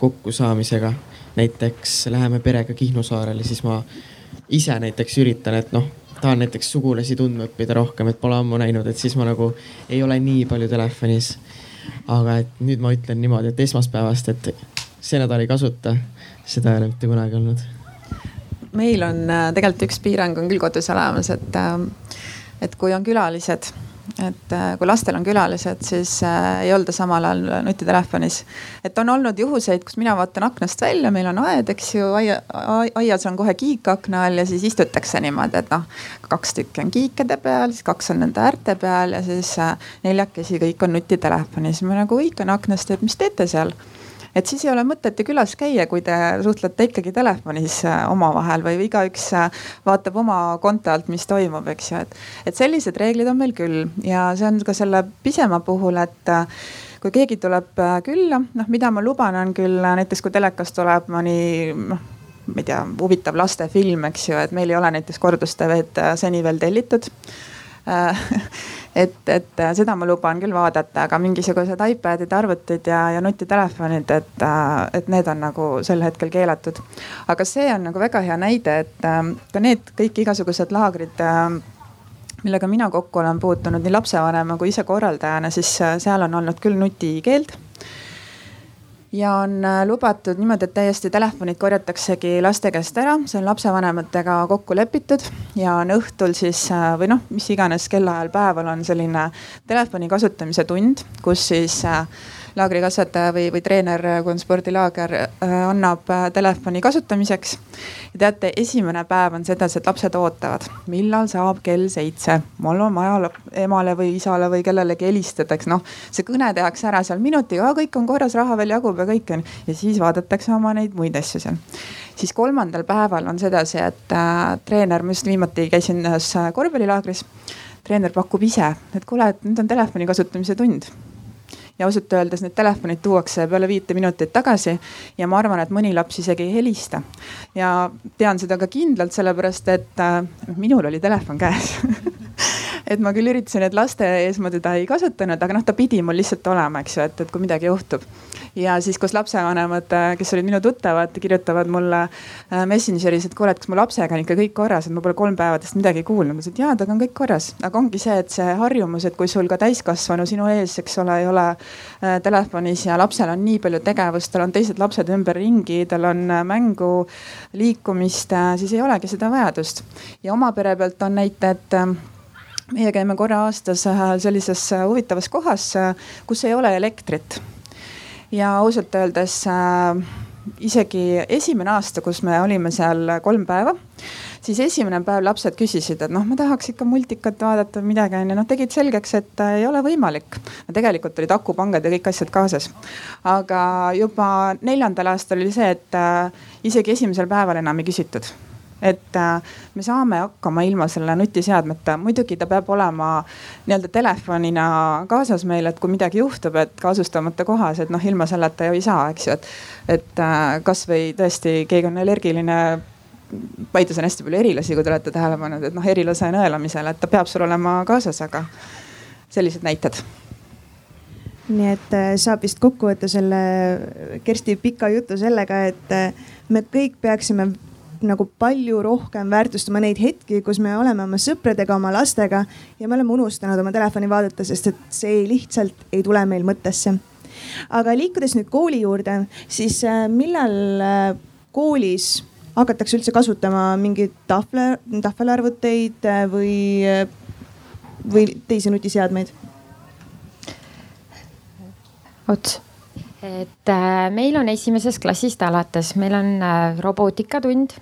kokkusaamisega. näiteks läheme perega Kihnu saarele, siis ma ise näiteks üritan, et noh tahan näiteks sugulasi tundma õppida rohkem, et pole ammu näinud, et siis ma nagu ei ole nii palju telefonis. aga et nüüd ma ütlen niimoodi, et esmaspäevast, et see nädal ei kasuta, seda ei ole mitte kunagi olnud. meil on äh, tegelikult üks piirang on küll kodus olemas, et, äh, et kui on külalised et äh, kui lastel on külalised, siis äh, ei olda samal ajal nutitelefonis. et on olnud juhuseid, kus mina vaatan aknast välja, meil on aed, eks ju, aia, aias on kohe kiik akna all ja siis istutakse niimoodi, et noh, kaks tükki on kiikede peal, siis kaks on nende äärte peal ja siis äh, neljakesi kõik on nutitelefonis. ma nagu hõikan aknast, et mis teete seal et siis ei ole mõtet ju külas käia, kui te suhtlete ikkagi telefonis äh, omavahel või igaüks äh, vaatab oma konto alt, mis toimub, eks ju, et. et sellised reeglid on meil küll ja see on ka selle pisema puhul, et äh, kui keegi tuleb külla, noh, mida ma luban, on küll näiteks kui telekas tuleb mõni noh ma ei tea, huvitav lastefilm, eks ju, et meil ei ole näiteks kordus-TV-d seni veel tellitud et, et äh, seda ma luban küll vaadata, aga mingisugused iPadid, arvutid ja, ja nutitelefonid, et, äh, et need on nagu sel hetkel keelatud. aga see on nagu väga hea näide, et ka need kõik igasugused laagrid millega mina kokku olen puutunud nii lapsevanema kui ise korraldajana, siis äh, seal on olnud küll nutikeeld ja on äh, lubatud niimoodi, et täiesti telefonid korjataksegi laste käest ära, see on lapsevanematega kokku lepitud ja on õhtul siis äh, või noh, mis iganes kellaajal päeval on selline telefoni kasutamise tund, kus siis äh, laagrikasvataja või, või treener, kui on spordilaager, äh, annab äh, telefoni kasutamiseks. ja teate, esimene päev on sedasi, et lapsed ootavad, millal saab kell seitse. mul on vaja emale või isale või kellelegi helistada, eks noh, see kõne tehakse ära seal minutiga, kõik on korras, raha veel jagub ja kõik on. ja siis vaadatakse oma neid muid asju seal. siis kolmandal päeval on sedasi, et äh, treener, ma just viimati käisin ühes korvpallilaagris treener pakub ise, et kuule, et nüüd on telefoni kasutamise tund ja ausalt öeldes need telefonid tuuakse peale viite minutit tagasi ja ma arvan, et mõni laps isegi ei helista. ja tean seda ka kindlalt, sellepärast et äh, minul oli telefon käes et ma küll üritasin, et laste ees ma teda ei kasutanud, aga noh, ta pidi mul lihtsalt olema, eks ju, et, et kui midagi juhtub. ja siis, kus lapsevanemad, kes olid minu tuttavad, kirjutavad mulle äh, Messengeris, et kuule, et kas mu lapsega on ikka kõik korras, et ma pole kolm päeva tast midagi kuulnud. ma ütlesin, et jaa, temaga on kõik korras, aga ongi see, et see harjumus, et kui sul ka täiskasvanu sinu ees, eks ole, ei ole äh, telefonis ja lapsel on nii palju tegevust, tal on teised lapsed ümberringi, tal on äh, mängu, liikumist, siis ei olegi seda vajadust. ja oma pere pealt on näited meie käime korra aastas sellises huvitavas kohas, kus ei ole elektrit. ja ausalt öeldes äh, isegi esimene aasta, kus me olime seal kolm päeva, siis esimene päev lapsed küsisid, et noh, ma tahaks ikka multikat vaadata või midagi onju, noh tegid selgeks, et äh, ei ole võimalik. tegelikult olid akupangad ja kõik asjad kaasas. aga juba neljandal aastal oli see, et äh, isegi esimesel päeval enam ei küsitud et äh, me saame hakkama ilma selle nutiseadmeta, muidugi ta peab olema nii-öelda telefonina kaasas meil, et kui midagi juhtub, et kasutamata kohas, et noh, ilma selleta ju ei saa, eks ju, et. et äh, kasvõi tõesti keegi on allergiline Paides on hästi palju erilasi, kui te olete tähele pannud, et noh, erilase nõelamisel, et ta peab sul olema kaasas, aga sellised näited nii et äh, saab vist kokku võtta selle Kersti pika jutu sellega, et me kõik peaksime nagu palju rohkem väärtustama neid hetki, kus me oleme oma sõpradega, oma lastega ja me oleme unustanud oma telefoni vaadata, sest et see lihtsalt ei tule meil mõttesse. aga liikudes nüüd kooli juurde, siis äh, millal äh, koolis hakatakse üldse kasutama mingeid tahvle, tahvelarvuteid äh, või, või teisi nutiseadmeid? ots et meil on esimesest klassist alates, meil on robootikatund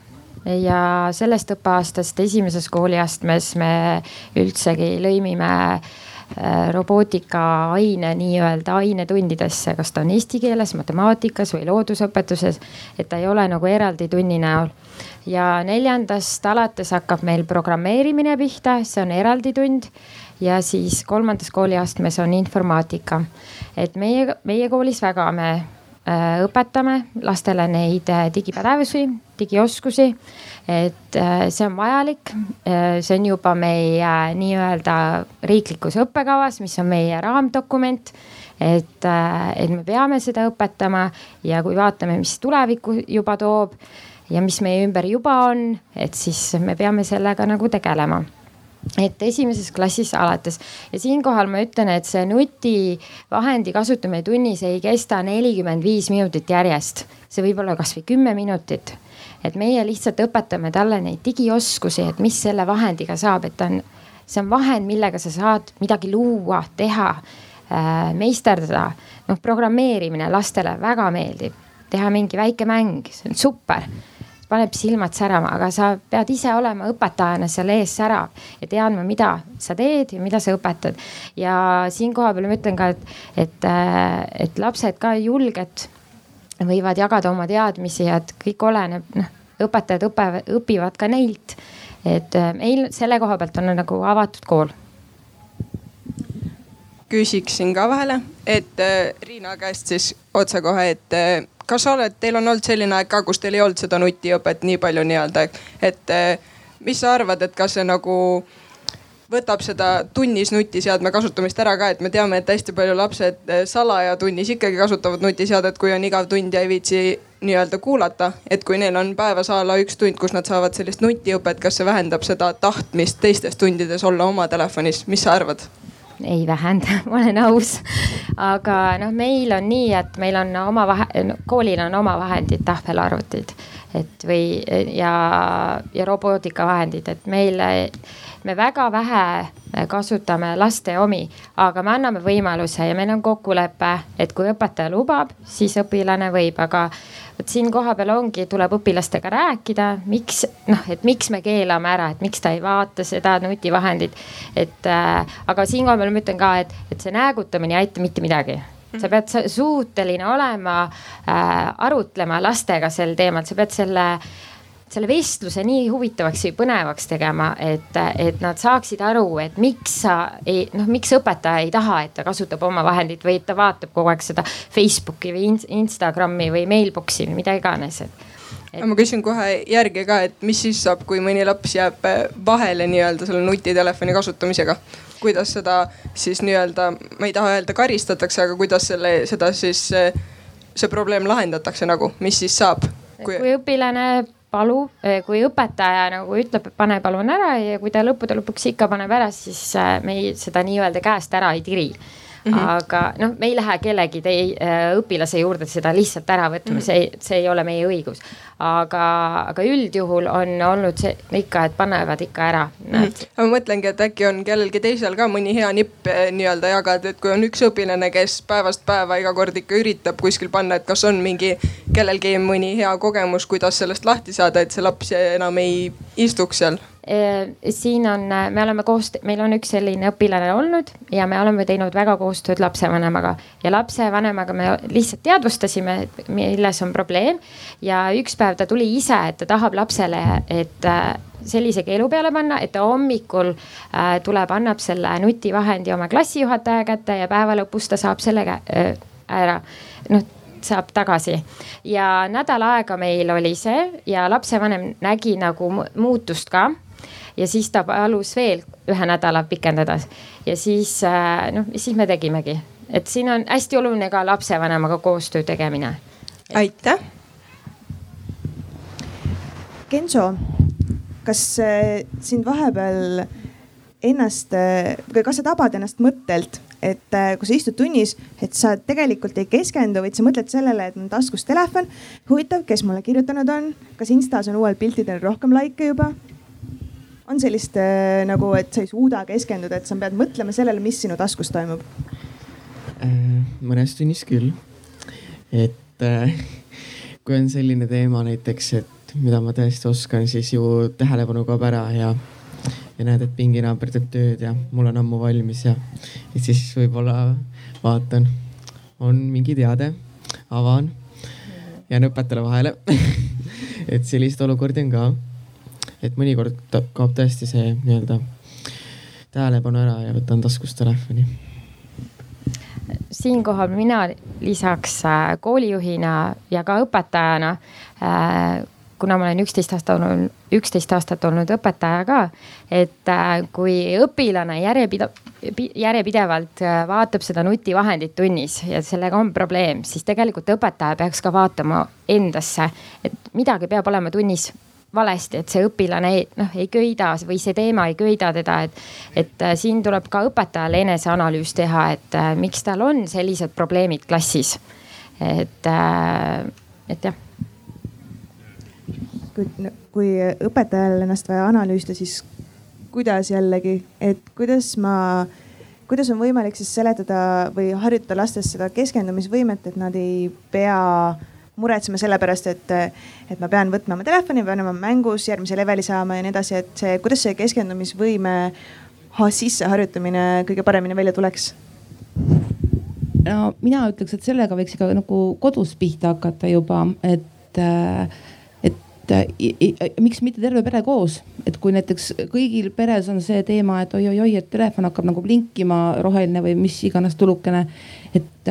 ja sellest õppeaastast esimeses kooliastmes me üldsegi lõimime äh, robootika aine nii-öelda ainetundidesse, kas ta on eesti keeles, matemaatikas või loodusõpetuses. et ta ei ole nagu eraldi tunni näol. ja neljandast alates hakkab meil programmeerimine pihta, see on eraldi tund ja siis kolmandas kooliastmes on informaatika. et meie, meie koolis väga me õpetame lastele neid digipädevusi digioskusi. et äh, see on vajalik, äh, see on juba meie nii-öelda riiklikus õppekavas, mis on meie raamdokument et, äh, et me peame seda õpetama ja kui vaatame, mis tulevikku juba toob ja mis meie ümber juba on, et siis me peame sellega nagu tegelema et esimeses klassis alates. Ja siinkohal ma ütlen, et see nutivahendi kasutamine tunnis ei kesta nelikümmend viis minutit järjest, see võib olla kasvõi kümme minutit. Et meie lihtsalt õpetame talle neid digioskusi, et mis selle vahendiga saab, et ta on, see on vahend, millega sa saad midagi luua, teha äh,, meisterdada. noh, programmeerimine lastele väga meeldib, teha mingi väike mäng, see on super paneb silmad särama, aga sa pead ise olema õpetajana seal ees särav ja teadma, mida sa teed ja mida sa õpetad. ja siin kohapeal ma ütlen ka, et, et, äh, et lapsed ka julged võivad jagada oma teadmisi ja et kõik oleneb, noh, õpetajad õpevad, õpivad ka neilt. et äh, meil selle koha pealt on nagu avatud kool. küsiksin ka vahele, et äh, Riina käest siis otsekohe, et kas sa oled, teil on olnud selline aeg ka, kus teil ei olnud seda nutiõpet nii palju nii-öelda, et mis sa arvad, et kas see nagu võtab seda tunnis nutiseadme kasutamist ära ka, et me teame, et hästi palju lapsed eh, salaja tunnis ikkagi kasutavad nutiseadet, kui on igav tund ja ei viitsi nii-öelda kuulata. et kui neil on päevas a la üks tund, kus nad saavad sellist nutiõpet, kas see vähendab seda tahtmist teistes tundides olla oma telefonis, mis sa arvad? Ei vähenda, ma olen aus. aga noh, meil on nii, et meil on oma vahe, koolil on oma vahendid, tahvelarvutid, et või ja, ja robootikavahendid, et meil me väga vähe kasutame laste omi, aga me anname võimaluse ja meil on kokkulepe, et kui õpetaja lubab, siis õpilane võib, aga vot siin kohapeal ongi, tuleb õpilastega rääkida, miks noh, et miks me keelame ära, et miks ta ei vaata seda nutivahendit. et äh, aga siin kohapeal ma ütlen ka, et, et see näägutamine ei aita mitte midagi sa pead suuteline olema äh, arutlema lastega sel teemal, sa pead selle äh, selle vestluse nii huvitavaks ja põnevaks tegema, et, et nad saaksid aru, et miks sa ei, noh, miks õpetaja ei taha, et ta kasutab oma vahendit või et ta vaatab kogu aeg seda Facebooki või Instagrami või Mailbox'i või mida iganes, et et.... ma küsin kohe järgi ka, et mis siis saab, kui mõni laps jääb äh, vahele nii-öelda selle nutitelefoni kasutamisega? kuidas seda siis nii-öelda, ma ei taha öelda karistatakse, aga kuidas selle, seda siis äh, see probleem lahendatakse nagu, mis siis saab? kui, kui õpilane palub, eh, kui õpetaja nagu ütleb, et pane palun ära ja kui ta lõppude lõpuks ikka paneb ära, siis eh, me ei, seda nii-öelda käest ära ei tiri Mm -hmm. aga noh, me ei lähe kellegi tei, äh, õpilase juurde seda lihtsalt ära võtma mm, -hmm. see, see ei ole meie õigus. aga, aga üldjuhul on olnud see ikka, et panevad ikka ära mm. -hmm. ma mõtlengi, et äkki on kellelgi teisel ka mõni hea nipp äh, nii-öelda jagada, et kui on üks õpilane, kes päevast päeva iga kord ikka üritab kuskil panna, et kas on mingi kellelgi mõni hea kogemus, kuidas sellest lahti saada, et see laps enam ei istuks seal siin on, me oleme koos, meil on üks selline õpilane olnud ja me oleme teinud väga koostööd lapsevanemaga ja lapsevanemaga me lihtsalt teadvustasime, milles on probleem. ja üks päev ta tuli ise, et ta tahab lapsele, et äh, sellise keelu peale panna, et ta hommikul äh, tuleb, annab selle nutivahendi oma klassijuhataja kätte ja päeva lõpus ta saab selle äh, ära, noh saab tagasi. ja nädal aega meil oli see ja lapsevanem nägi nagu muutust ka ja siis ta palus veel ühe nädala pikendada ja siis äh, noh, siis me tegimegi, et siin on hästi oluline ka lapsevanemaga koostöö tegemine. aitäh. Genso, kas äh, sind vahepeal ennast, äh, kas sa tabad ennast mõttelt, et kui sa istud tunnis, et sa tegelikult ei keskendu, vaid sa mõtled sellele, et on taskus telefon. huvitav, kes mulle kirjutanud on, kas Instas on uuel piltidel rohkem likee juba? On sellist äh, nagu, et sa ei suuda keskenduda, et sa pead mõtlema sellele, mis sinu taskus toimub? Äh, mõnes tunnis küll. et äh, kui on selline teema näiteks, et mida ma tõesti oskan, siis ju tähelepanu kaob ära ja, ja näed, et pinginaaber teeb tööd ja mul on ammu valmis ja, ja siis võib-olla vaatan, on mingi teade, avan, jään õpetajale vahele et selliseid olukordi on ka et mõnikord kaob tõesti see nii-öelda tähelepanu ära ja võtan taskust telefoni. siinkohal mina lisaks äh, koolijuhina ja ka õpetajana äh, kuna ma olen üksteist aastat olnud, üksteist aastat olnud õpetaja ka, et äh, kui õpilane järjepidev, järjepidevalt vaatab seda nutivahendit tunnis ja sellega on probleem, siis tegelikult õpetaja peaks ka vaatama endasse, et midagi peab olema tunnis valesti, et see õpilane ei, noh, ei köida või see teema ei köida teda, et. et äh, siin tuleb ka õpetajal eneseanalüüs teha, et äh, miks tal on sellised probleemid klassis. et, äh, et jah. kui, kui õpetajal ennast vaja analüüsida, siis kuidas jällegi, et kuidas ma kuidas on võimalik siis seletada või harjutada lastes seda keskendumisvõimet, et nad ei pea muretsema selle pärast, et, et ma pean võtma oma telefoni, pean olema mängus, järgmise leveli saama ja nii edasi, et see, kuidas see keskendumisvõime sisseharjutamine kõige paremini välja tuleks? no mina ütleks, et sellega võiks ikka nagu kodus pihta hakata juba, et, et miks mitte terve pere koos, et kui näiteks kõigil peres on see teema, et oi-oi-oi, et telefon hakkab nagu blinkima roheline või mis iganes tulukene. et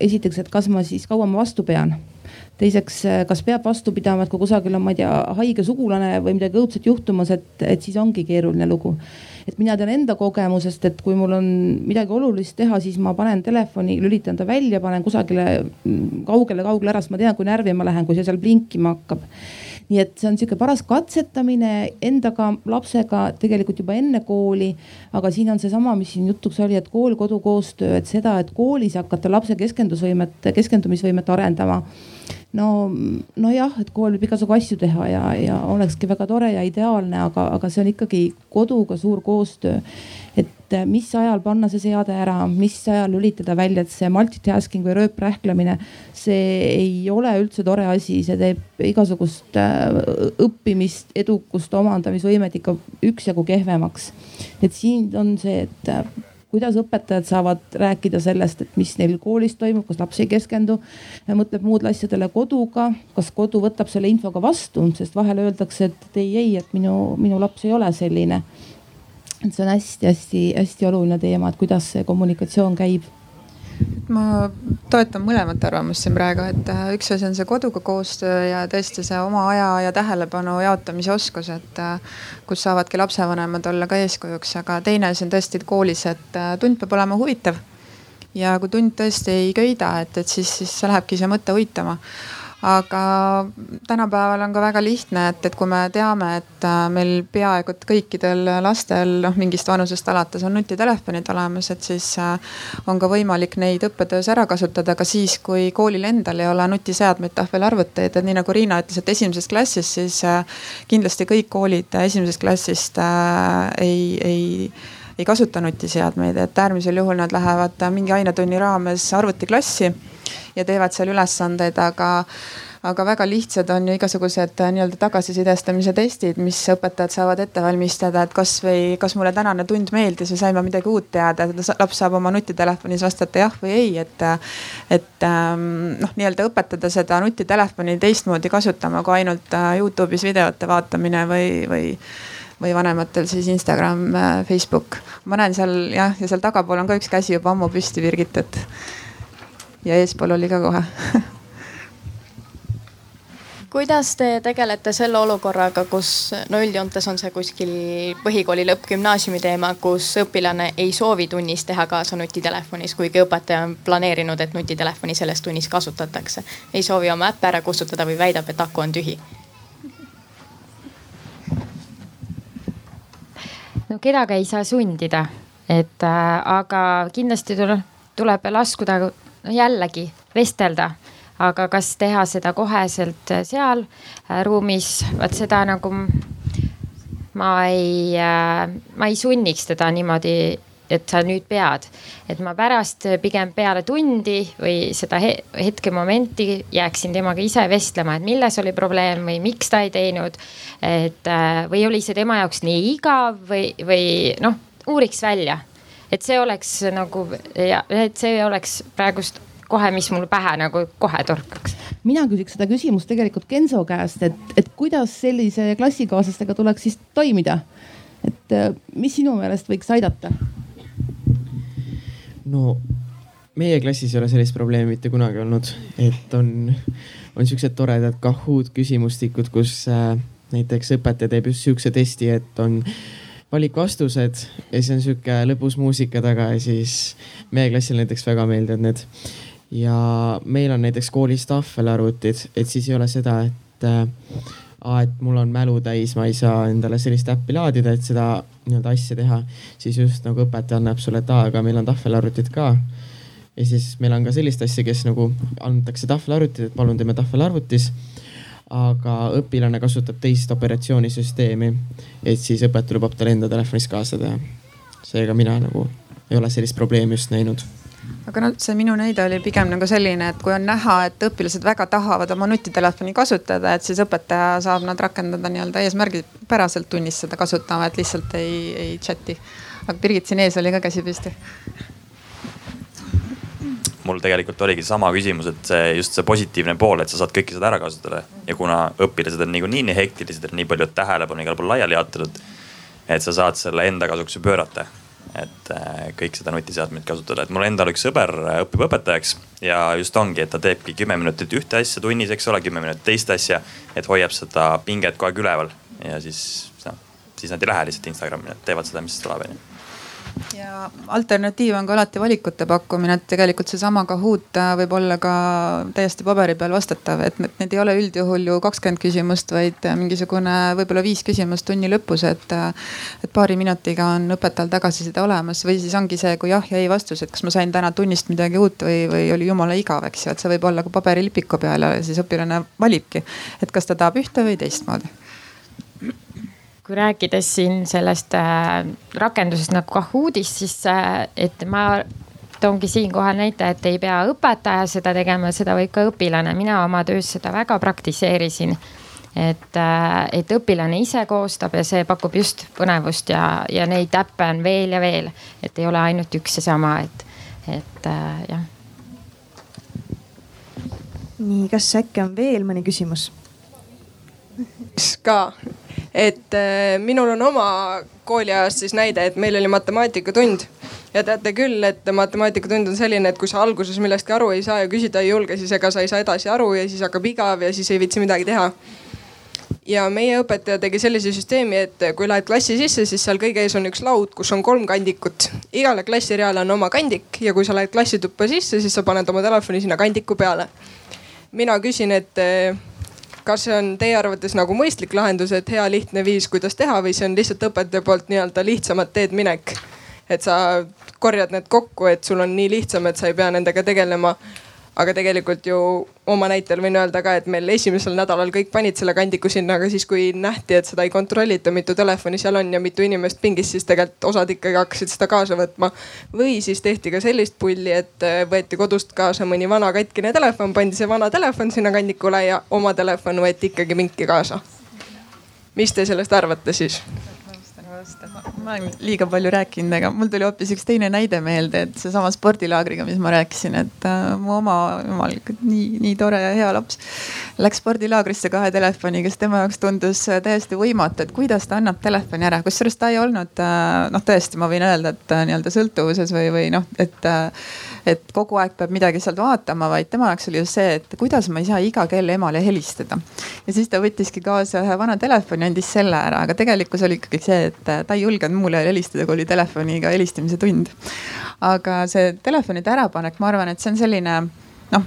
esiteks, et kas ma siis kaua ma vastu pean teiseks, äh, kas peab vastu pidama, et kui kusagil on, ma ei tea, haige sugulane või midagi õudset juhtumas, et, et siis ongi keeruline lugu. et mina tean enda kogemusest, et kui mul on midagi olulist teha, siis ma panen telefoni, lülitan ta välja, panen kusagile kaugele-kaugele ära, sest ma tean, kui närvi ma lähen, kui see seal blinkima hakkab nii et see on sihuke paras katsetamine endaga, lapsega tegelikult juba enne kooli. aga siin on seesama, mis siin jutuks oli, et kool-kodu koostöö, et seda, et koolis hakata lapse keskendusvõimet, keskendumisvõimet arendama no, nojah, et kool võib igasugu asju teha ja, ja olekski väga tore ja ideaalne, aga, aga see on ikkagi koduga suur koostöö. et äh, mis ajal panna see seade ära, mis ajal lülitada välja, et see multitasking või rööprähklemine, see ei ole üldse tore asi, see teeb igasugust äh, õppimist, edukust, omandamisvõimet ikka üksjagu kehvemaks. et siin on see, et äh, kuidas õpetajad saavad rääkida sellest, et mis neil koolis toimub, kas laps ei keskendu, mõtleb muudele asjadele koduga, kas kodu võtab selle infoga vastu, sest vahel öeldakse, et ei, ei, et minu, minu laps ei ole selline. et see on hästi-hästi-hästi oluline teema, et kuidas see kommunikatsioon käib ma toetan mõlemat arvamust siin praegu, et äh, üks asi on see koduga koostöö ja tõesti see oma aja ja tähelepanu jaotamise oskus, et äh, kus saavadki lapsevanemad olla ka eeskujuks, aga teine asi on tõesti koolis, et äh, tund peab olema huvitav. ja kui tund tõesti ei köida, et, et siis, siis lähebki see mõte uitama aga tänapäeval on ka väga lihtne, et, et kui me teame, et äh, meil peaaegu et kõikidel lastel noh, mingist vanusest alates on nutitelefonid olemas, et siis äh, on ka võimalik neid õppetöös ära kasutada ka siis, kui koolil endal ei ole nutiseadmeid, tahvelarvuteid, et nii nagu Riina ütles, et esimeses klassis, siis äh, kindlasti kõik koolid esimesest klassist ei, ei ei kasuta nutiseadmeid, et äärmisel juhul nad lähevad mingi ainetunni raames arvutiklassi ja teevad seal ülesandeid, aga aga väga lihtsad on ju igasugused äh, nii-öelda tagasisidestamise testid, mis õpetajad saavad ette valmistada, et kasvõi, kas mulle tänane tund meeldis või sain ma midagi uut teada, laps saab oma nutitelefonis vastata jah või ei, et. et ähm, noh, nii-öelda õpetada seda nutitelefoni teistmoodi kasutama kui ainult äh, Youtube'is videote vaatamine või, või või vanematel siis Instagram, äh, Facebook. ma näen seal jah, ja seal tagapool on ka üks käsi juba ammu püsti virgitud ja eespool oli ka kohe kuidas te tegelete selle olukorraga, kus no üldjoontes on see kuskil põhikooli lõpp, gümnaasiumi teema, kus õpilane ei soovi tunnis teha kaasa nutitelefonis, kuigi õpetaja on planeerinud, et nutitelefoni selles tunnis kasutatakse. ei soovi oma äppe ära kustutada või väidab, et aku on tühi. no kedagi ei saa sundida, et äh, aga kindlasti tuleb, tuleb laskuda noh jällegi vestelda, aga kas teha seda koheselt seal äh, ruumis, vot seda nagu ma ei, äh, ma ei sunniks teda niimoodi et sa nüüd pead, et ma pärast pigem peale tundi või seda hetkemomenti jääksin temaga ise vestlema, et milles oli probleem või miks ta ei teinud. et äh, või oli see tema jaoks nii igav või, või noh, uuriks välja et see oleks nagu ja et see oleks praegust kohe, mis mul pähe nagu kohe torkaks. mina küsiks seda küsimust tegelikult Genso käest, et, et kuidas sellise klassikaaslastega tuleks siis toimida? et äh, mis sinu meelest võiks aidata? no meie klassis ei ole sellist probleemi mitte kunagi olnud, et on, on siuksed toredad Kahoot küsimustikud, kus äh, näiteks õpetaja teeb just siukse testi, et on valikvastused ja siis on sihuke lõbus muusika taga ja siis meie klassil näiteks väga meeldivad need. ja meil on näiteks koolis tahvelarvutid, et siis ei ole seda, et äh, et mul on mälu täis, ma ei saa endale sellist äppi laadida, et seda nii-öelda asja teha. siis just nagu õpetaja annab sulle, et aa, aga meil on tahvelarvutid ka. ja siis meil on ka sellist asja, kes nagu antakse tahvelarvutid, et palun teeme tahvelarvutis aga õpilane kasutab teist operatsioonisüsteemi, et siis õpetaja lubab tal enda telefonist kaasa teha. seega mina nagu ei ole sellist probleemi just näinud aga noh, see minu näide oli pigem nagu selline, et kui on näha, et õpilased väga tahavad oma nutitelefoni kasutada, et siis õpetaja saab nad rakendada nii-öelda eesmärgipäraselt tunnis seda kasutama, et lihtsalt ei, ei chat'i. aga Birgit siin ees oli ka käsi püsti mul tegelikult oligi sama küsimus, et see just see positiivne pool, et sa saad kõike seda ära kasutada. ja kuna õpilased on niikuinii nii hektilised, et nii palju tähelepanu igal pool laiali jaotatud. et sa saad selle enda kasuks ju pöörata. et äh, kõik seda nutiseadmeid kasutada, et mul endal üks sõber äh, õpib õpetajaks ja just ongi, et ta teebki kümme minutit ühte asja tunnis, eks ole, kümme minutit teist asja. et hoiab seda pinget kogu aeg üleval ja siis noh, siis nad ei lähe lihtsalt Instagrami, nad teevad seda, mis tuleb onju ja alternatiiv on ka alati valikute pakkumine, et tegelikult seesama Kahoot äh, võib olla ka täiesti paberi peal vastatav, et need, ei ole üldjuhul ju kakskümmend küsimust, vaid mingisugune võib-olla viis küsimust tunni lõpus, et. Äh, et paari minutiga on õpetajal tagasiside olemas või siis ongi see, kui jah ja ei vastus, et kas ma sain täna tunnist midagi uut või, või oli jumala igav, eks ju, et see võib olla ka paberilipiku peal ja siis õpilane valibki, et kas ta tahab ühte või teistmoodi kui rääkides siin sellest äh, rakendusest nagu Kahootist, siis äh, et ma toongi siinkohal näite, et ei pea õpetaja seda tegema, seda võib ka õpilane. mina oma töös seda väga praktiseerisin. et, äh, et õpilane ise koostab ja see pakub just põnevust ja, ja neid äppe on veel ja veel, et ei ole ainult üks ja sama, et, et jah. nii, kas äkki on veel mõni küsimus? ka et äh, minul on oma kooliajast siis näide, et meil oli matemaatikatund. ja teate küll, et matemaatikatund on selline, et kui sa alguses millestki aru ei saa ja küsida ei julge, siis ega sa ei saa edasi aru ja siis hakkab igav ja siis ei viitsi midagi teha. ja meie õpetaja tegi sellise süsteemi, et kui lähed klassi sisse, siis seal kõige ees on üks laud, kus on kolm kandikut. igale klassireale on oma kandik ja kui sa lähed klassituppa sisse, siis sa paned oma telefoni sinna kandiku peale. mina küsin, et kas see on teie arvates nagu mõistlik lahendus, et hea lihtne viis, kuidas teha või see on lihtsalt õpetaja poolt nii-öelda lihtsamat teed minek? et sa korjad need kokku, et sul on nii lihtsam, et sa ei pea nendega tegelema. Aga tegelikult ju oma näitel võin öelda ka, et meil esimesel nädalal kõik panid selle kandiku sinna, aga siis kui nähti, et seda ei kontrollita, mitu telefoni seal on ja mitu inimest pingis, siis tegelikult osad ikkagi hakkasid seda kaasa võtma. või siis tehti ka sellist pulli, et äh, võeti kodust kaasa mõni vana katkine telefon, pandi see vana telefon sinna kandikule ja oma telefon võeti ikkagi minki kaasa. mis te sellest arvate siis? Ma olen liiga palju rääkinud, aga mul tuli hoopis üks teine näide meelde, et seesama spordilaagriga, mis ma rääkisin, et äh, mu oma jumal, nii, nii tore ja hea laps läks spordilaagrisse kahe telefoniga, sest tema jaoks tundus täiesti võimatu, et kuidas ta annab telefoni ära, kusjuures ta ei olnud äh, noh, tõesti, ma võin öelda, et äh, nii-öelda sõltuvuses või, või noh, et äh, et kogu aeg peab midagi sealt vaatama, vaid tema jaoks oli just see, et kuidas ma ei saa iga kell emale helistada. ja siis ta võttiski kaasa ühe vana telefoni, andis selle ära, aga tegelikkus oli ikkagi see, et ta ei julgenud mulle helistada, kui oli telefoniga helistamise tund. aga see telefonide ärapanek, ma arvan, et see on selline noh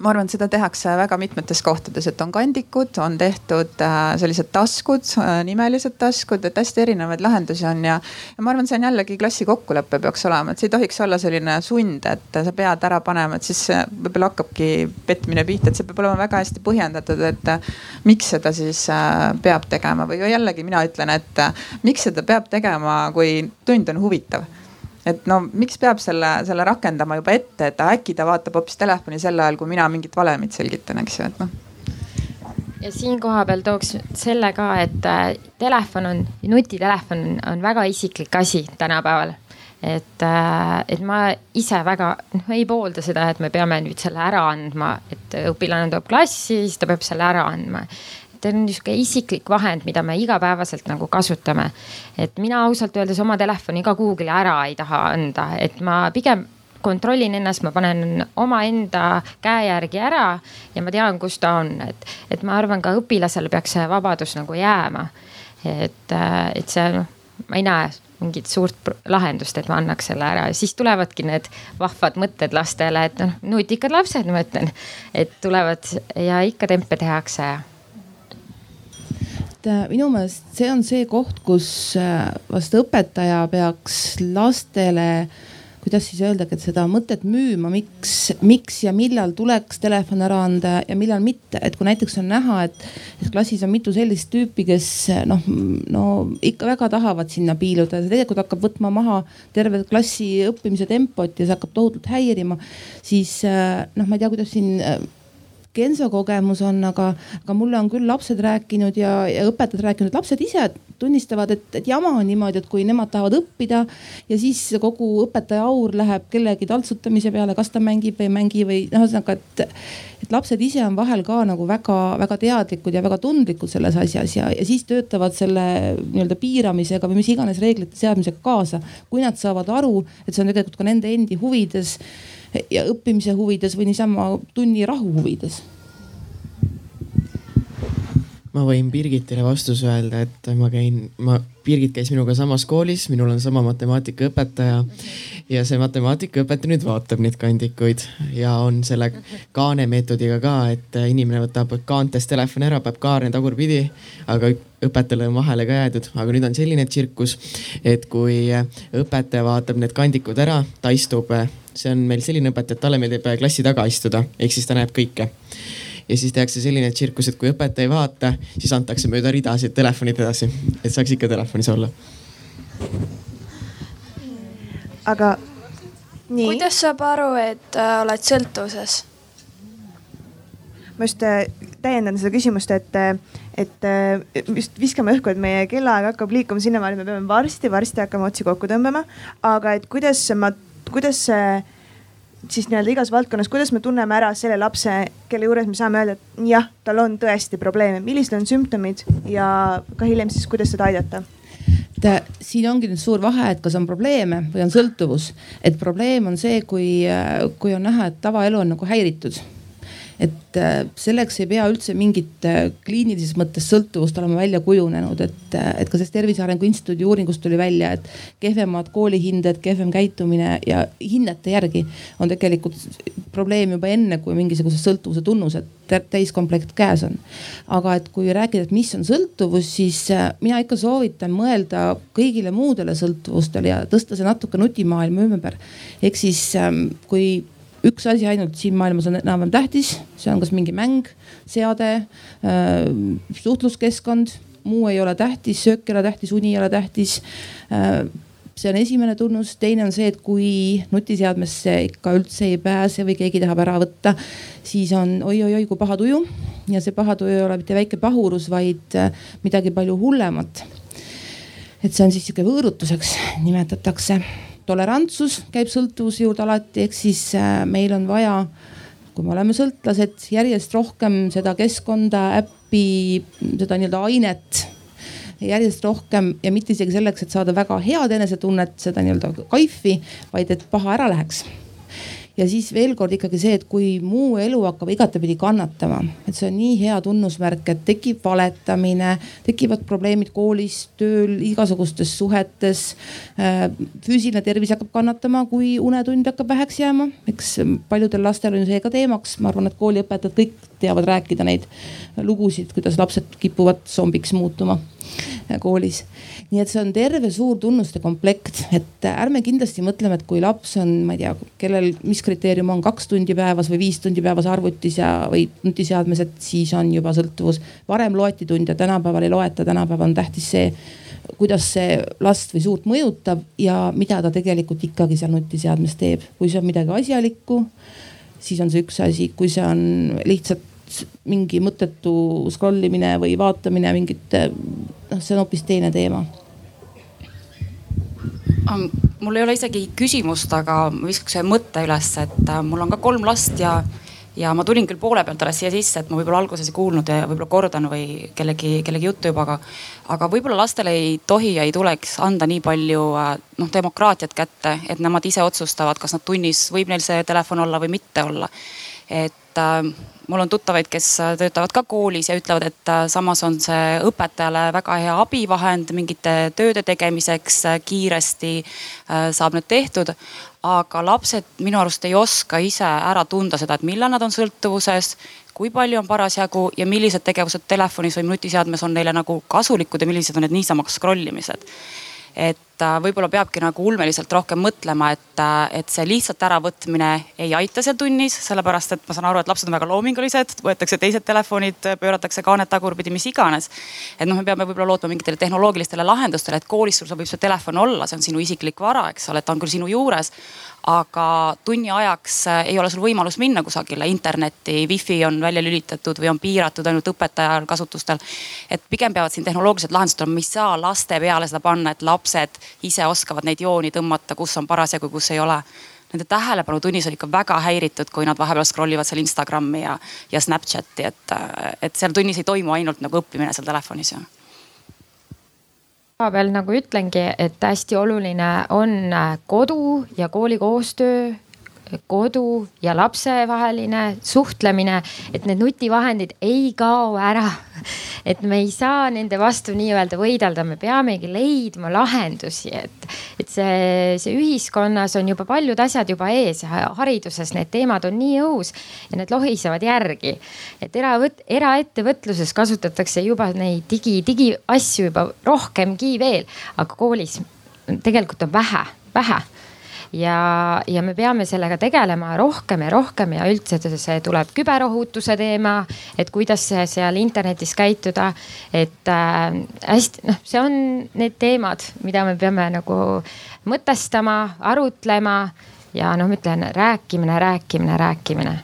ma arvan, et seda tehakse väga mitmetes kohtades, et on kandikud, on tehtud äh, sellised taskud, äh, nimelised taskud, et hästi erinevaid lahendusi on ja. ja ma arvan, see on jällegi klassi kokkulepe peaks olema, et see ei tohiks olla selline sund, et sa pead ära panema, et siis võib-olla hakkabki petmine pihta, et see peab olema väga hästi põhjendatud, et äh, miks seda siis peab tegema või jällegi mina ütlen, et miks seda peab tegema, kui tund on huvitav et no miks peab selle, selle rakendama juba ette, et äkki ta vaatab hoopis telefoni sel ajal, kui mina mingit valemit selgitan, eks ju, et noh. Ja siin kohapeal tooks selle ka, et äh, telefon on, nutitelefon on, väga isiklik asi tänapäeval. et, äh, et ma ise väga noh ei poolda seda, et me peame nüüd selle ära andma, et õpilane tuleb klassi, siis ta peab selle ära andma ta on niisugune isiklik vahend, mida me igapäevaselt nagu kasutame. et mina ausalt öeldes oma telefoni ka kuhugile ära ei taha anda, et ma pigem kontrollin ennast, ma panen omaenda käe järgi ära ja ma tean, kus ta on, et, et ma arvan, ka õpilasele peaks see vabadus nagu jääma. et, et see noh, ma ei näe mingit suurt lahendust, et ma annaks selle ära ja siis tulevadki need vahvad mõtted lastele, et noh, nutikad lapsed, ma ütlen, et tulevad ja ikka tempe tehakse ja et äh, minu meelest see on see koht, kus äh, vast õpetaja peaks lastele kuidas siis öeldagi, et seda mõtet müüma, miks, miks ja millal tuleks telefon ära anda ja millal mitte, et kui näiteks on näha, et, et klassis on mitu sellist tüüpi, kes noh, no ikka väga tahavad sinna piiluda ja see tegelikult hakkab võtma maha terve klassi õppimise tempot ja see hakkab tohutult häirima, siis äh, noh, ma ei tea, kuidas siin Genso kogemus on, aga, aga mulle on küll lapsed rääkinud ja, ja õpetajad rääkinud, lapsed ise tunnistavad, et, et jama on niimoodi, et kui nemad tahavad õppida ja siis kogu õpetaja aur läheb kellegi taltsutamise peale, kas ta mängib või ei mängi või noh, ühesõnaga, et, et lapsed ise on vahel ka nagu väga-väga teadlikud ja väga tundlikud selles asjas ja, ja siis töötavad selle nii-öelda piiramisega või mis iganes reeglite seadmisega kaasa, kui nad saavad aru, et see on tegelikult ka nende endi huvides ja õppimise huvides või niisama tunni rahu huvides ma võin Birgitile vastuse öelda, et ma käin, ma, Birgit käis minuga samas koolis, minul on sama matemaatikaõpetaja. ja see matemaatikaõpetaja nüüd vaatab neid kandikuid ja on selle kaane meetodiga ka, et inimene võtab kaantest telefoni ära, peab kaarne tagurpidi. aga õpetajale on vahele ka jäädud, aga nüüd on selline tsirkus, et kui õpetaja vaatab need kandikud ära, ta istub see on meil selline õpetaja, et talle meeldib klassi taga istuda, ehk siis ta näeb kõike. ja siis tehakse selline tsirkus, et kui õpetaja ei vaata, siis antakse mööda ridasid telefonid edasi, et saaks ikka telefonis olla. aga nii. kuidas saab aru, et äh, oled sõltuvuses? ma just äh, täiendan seda küsimust, et, äh, et äh, just viskame õhku, et meie kellaaeg hakkab liikuma sinnamaani, et me peame varsti-varsti hakkama otsi kokku tõmbama. aga et kuidas ma kuidas see siis nii-öelda igas valdkonnas, kuidas me tunneme ära selle lapse, kelle juures me saame öelda, et jah, tal on tõesti probleeme, millised on sümptomid ja ka hiljem siis, kuidas seda aidata? äh, siin ongi nüüd suur vahe, et kas on probleeme või on sõltuvus. et probleem on see, kui, äh, kui on näha, et tavaelu on nagu häiritud et äh, selleks ei pea üldse mingit äh, kliinilises mõttes sõltuvust olema välja kujunenud, et, äh, et ka sellest Tervise Arengu Instituudi uuringust tuli välja, et kehvemad koolihinded, kehvem käitumine ja hinnete järgi on tegelikult probleem juba enne, kui mingisuguse sõltuvuse tunnused täiskomplekt käes on. aga et kui rääkida, et mis on sõltuvus, siis mina ikka soovitan mõelda kõigile muudele sõltuvustele ja tõsta see natuke nutimaailma ümber. ehk siis ähm, kui üks asi ainult siin maailmas on enam-vähem tähtis, see on kas mingi mäng, seade äh,, suhtluskeskkond, muu ei ole tähtis, söök ei ole tähtis, uni ei ole tähtis äh, see on esimene tunnus, teine on see, et kui nutiseadmesse ikka üldse ei pääse või keegi tahab ära võtta, siis on oi-oi-oi kui paha tuju. ja see paha tuju ei ole mitte väike pahurus, vaid äh, midagi palju hullemat. et see on siis sihuke võõrutuseks nimetatakse tolerantsus käib sõltuvuse juurde alati, ehk siis äh, meil on vaja, kui me oleme sõltlased, järjest rohkem seda keskkonda, äppi, seda nii-öelda ainet järjest rohkem ja mitte isegi selleks, et saada väga head enesetunnet, seda nii-öelda kaifi, vaid et paha ära läheks ja siis veel kord ikkagi see, et kui muu elu hakkab igatepidi kannatama, et see on nii hea tunnusmärk, et tekib valetamine, tekivad probleemid koolis, tööl, igasugustes suhetes. Äh, füüsiline tervis hakkab kannatama, kui unetund hakkab väheks jääma, eks paljudel lastel on see ka teemaks, ma arvan, et kooliõpetajad kõik teavad rääkida neid lugusid, kuidas lapsed kipuvad zombiks muutuma koolis. nii et see on terve suur tunnuste komplekt, et ärme kindlasti mõtleme, et kui laps on, ma ei tea, kellel, mis kriteerium on kaks tundi päevas või viis tundi päevas arvutis ja, või nutiseadmes, et siis on juba sõltuvus. varem loeti tunde, tänapäeval ei loeta, tänapäeval on tähtis see kuidas see last või suurt mõjutab ja mida ta tegelikult ikkagi seal nutiseadmes teeb. kui see on midagi asjalikku, siis on see üks asi, kui see on lihtsalt mingi mõttetu scroll imine või vaatamine mingit, noh, see on hoopis teine teema mul ei ole isegi küsimust, aga ma viskaks ühe mõtte üles, et äh, mul on ka kolm last ja, ja ma tulin küll poole pealt alles siia sisse, et ma võib-olla alguses ei kuulnud ja võib-olla kordan või kellegi, kellegi juttu juba, aga. aga võib-olla lastele ei tohi ja ei tuleks anda nii palju äh, noh demokraatiat kätte, et nemad ise otsustavad, kas nad tunnis võib neil see telefon olla või mitte olla. et äh, mul on tuttavaid, kes äh, töötavad ka koolis ja ütlevad, et äh, samas on see õpetajale väga hea abivahend mingite tööde tegemiseks kiiresti saab need tehtud. aga lapsed minu arust ei oska ise ära tunda seda, et millal nad on sõltuvuses, kui palju on parasjagu ja millised tegevused telefonis või nutiseadmes on neile nagu kasulikud ja millised on need niisama scroll imised et äh, võib-olla peabki nagu ulmeliselt rohkem mõtlema, et, äh, et see lihtsalt äravõtmine ei aita seal tunnis, sellepärast et ma saan aru, et lapsed on väga loomingulised, võetakse teised telefonid, pööratakse kaanet tagurpidi, mis iganes. et noh, me peame võib-olla lootma mingitele tehnoloogilistele lahendustele, et koolis sul sobib see telefon olla, see on sinu isiklik vara, eks ole, ta on küll sinu juures aga tunni ajaks äh, ei ole sul võimalus minna kusagile internetti, wifi on välja lülitatud või on piiratud ainult õpetajal kasutustel. et pigem peavad siin tehnoloogilised lahendused olema, me ei saa laste peale seda panna, et lapsed ise oskavad neid jooni tõmmata, kus on parasjagu, kus ei ole. Nende tähelepanu tunnis on ikka väga häiritud, kui nad vahepeal scroll ivad seal Instagrami ja, ja Snapchati, et, et seal tunnis ei toimu ainult nagu õppimine seal telefonis ju koha peal nagu ütlengi, et hästi oluline on kodu ja kooli koostöö kodu ja lapse vaheline suhtlemine, et need nutivahendid ei kao ära. et me ei saa nende vastu nii-öelda võidelda, me peamegi leidma lahendusi, et, et see, see ühiskonnas on juba paljud asjad juba ees ja hariduses need teemad on nii õhus ja need lohisevad järgi. et eravõt-, eraettevõtluses kasutatakse juba neid digi, digiasju juba rohkemgi veel, aga koolis tegelikult on vähe, vähe ja, ja me peame sellega tegelema rohkem ja rohkem ja üldse see tuleb küberohutuse teema, et kuidas seal internetis käituda. et äh, hästi, noh, see on need teemad, mida me peame nagu mõtestama, arutlema ja noh, ma ütlen rääkimine, rääkimine, rääkimine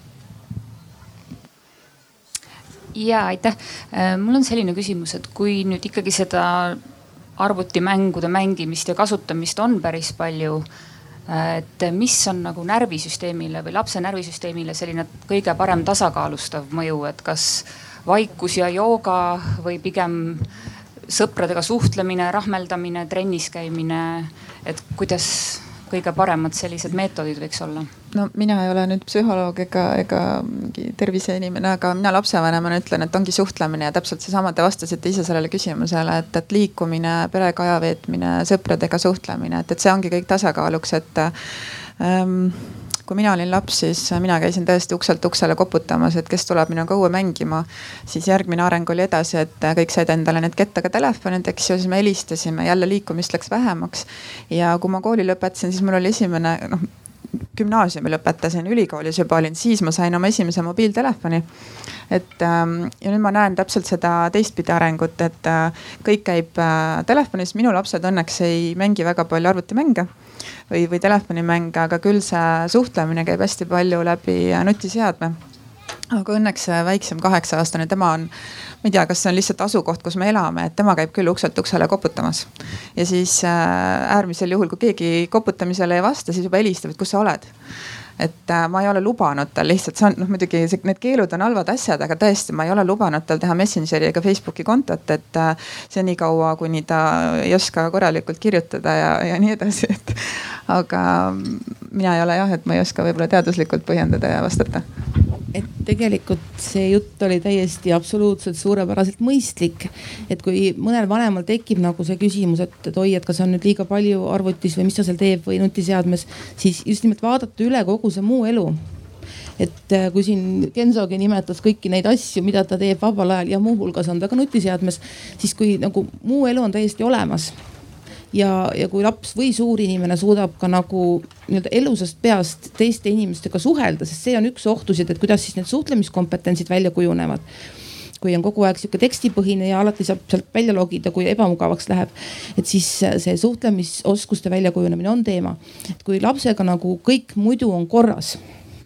ja aitäh, äh, mul on selline küsimus, et kui nüüd ikkagi seda arvutimängude mängimist ja kasutamist on päris palju et mis on nagu närvisüsteemile või lapse närvisüsteemile selline kõige parem tasakaalustav mõju, et kas vaikus ja jooga või pigem sõpradega suhtlemine, rahmeldamine, trennis käimine, et kuidas kõige paremad sellised meetodid võiks olla? no mina ei ole nüüd psühholoog ega, ega mingi terviseinimene, aga mina lapsevanemana ütlen, et ongi suhtlemine ja täpselt seesama, te vastasite ise sellele küsimusele, et, et liikumine, perega aja veetmine, sõpradega suhtlemine, et, et see ongi kõik tasakaaluks, et ähm, kui mina olin laps, siis mina käisin tõesti ukselt uksele koputamas, et kes tuleb minuga õue mängima. siis järgmine areng oli edasi, et kõik said endale need kettaga telefonid, eks ju, siis me helistasime, jälle liikumist läks vähemaks. ja kui ma kooli lõpetasin, siis mul oli esimene, noh gümnaasiumi lõpetasin, ülikoolis juba olin, siis ma sain oma esimese mobiiltelefoni. et ähm, ja nüüd ma näen täpselt seda teistpidi arengut, et äh, kõik käib äh, telefonis, minu lapsed õnneks ei mängi väga palju arvutimänge või, või telefonimänge, aga küll see suhtlemine käib hästi palju läbi nutiseadme aga õnneks väiksem kaheksa aastane, tema on, ma ei tea, kas see on lihtsalt asukoht, kus me elame, et tema käib küll ukselt uksele koputamas. ja siis äh, äärmisel juhul, kui keegi koputamisele ei vasta, siis juba helistab, et kus sa oled et äh, ma ei ole lubanud tal lihtsalt, see on noh muidugi need keelud on halvad asjad, aga tõesti, ma ei ole lubanud tal teha Messengeri ega Facebooki kontot, et äh, senikaua, kuni ta ei oska korralikult kirjutada ja, ja nii edasi, et. aga mina ei ole jah, et ma ei oska võib-olla teaduslikult põhjendada ja vastata et tegelikult see jutt oli täiesti absoluutselt suurepäraselt mõistlik. et kui mõnel vanemal tekib nagu see küsimus, et, et oi, et kas on nüüd liiga palju arvutis või mis ta seal teeb või nutiseadmes, siis just nimelt vaadata üle kogu see muu elu et äh, kui siin Gensogi nimetas kõiki neid asju, mida ta teeb vabal ajal ja muuhulgas on ta ka nutiseadmes, siis kui nagu muu elu on täiesti olemas ja, ja kui laps või suur inimene suudab ka nagu nii-öelda elusast peast teiste inimestega suhelda, sest see on üks ohtusid, et kuidas siis need suhtlemiskompetentsid välja kujunevad kui on kogu aeg sihuke tekstipõhine ja alati saab sealt välja logida, kui ebamugavaks läheb. et siis see suhtlemisoskuste väljakujunemine on teema. et kui lapsega nagu kõik muidu on korras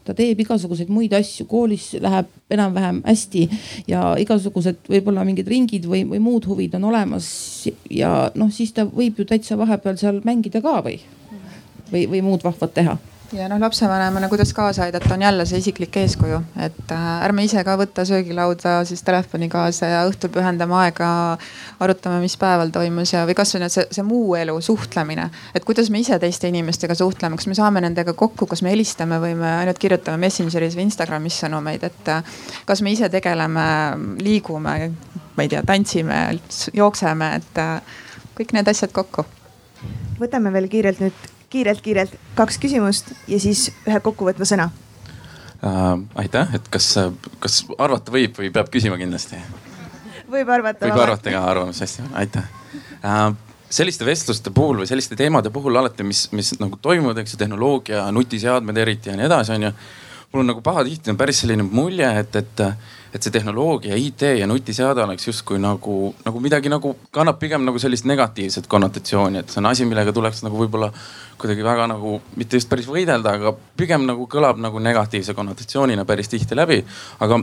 ta teeb igasuguseid muid asju, koolis läheb enam-vähem hästi ja igasugused võib-olla mingid ringid või, või muud huvid on olemas. ja noh, siis ta võib ju täitsa vahepeal seal mängida ka või, või, või muud vahvat teha ja noh, lapsevanemana, kuidas kaasa aidata, on jälle see isiklik eeskuju, et äh, ärme ise ka võta söögilauda siis telefoni kaasa ja õhtul pühendame aega, arutame, mis päeval toimus ja, või kasvõi see, see muu elu, suhtlemine. et kuidas me ise teiste inimestega suhtleme, kas me saame nendega kokku, kas me helistame või me ainult kirjutame Messengeris või Instagramis sõnumeid, et äh, kas me ise tegeleme, liigume, ma ei tea, tantsime, jookseme, et äh, kõik need asjad kokku. võtame veel kiirelt nüüd kiirelt-kiirelt kaks küsimust ja siis ühe kokkuvõtva sõna äh,. aitäh, et kas, kas arvata võib või peab küsima kindlasti? võib arvata. võib arvata ka arvamust, hästi, aitäh äh, selliste vestluste puhul või selliste teemade puhul alati, mis, mis nagu toimuvad, eks ju, tehnoloogia, nutiseadmed eriti ja nii edasi, on ju. mul on nagu pahatihti on päris selline mulje, et, et et see tehnoloogia, IT ja nutiseade oleks justkui nagu, nagu midagi nagu kannab pigem nagu sellist negatiivset konnotatsiooni, et see on asi, millega tuleks nagu võib-olla kuidagi väga nagu mitte just päris võidelda, aga pigem nagu kõlab nagu negatiivse konnotatsioonina päris tihti läbi. aga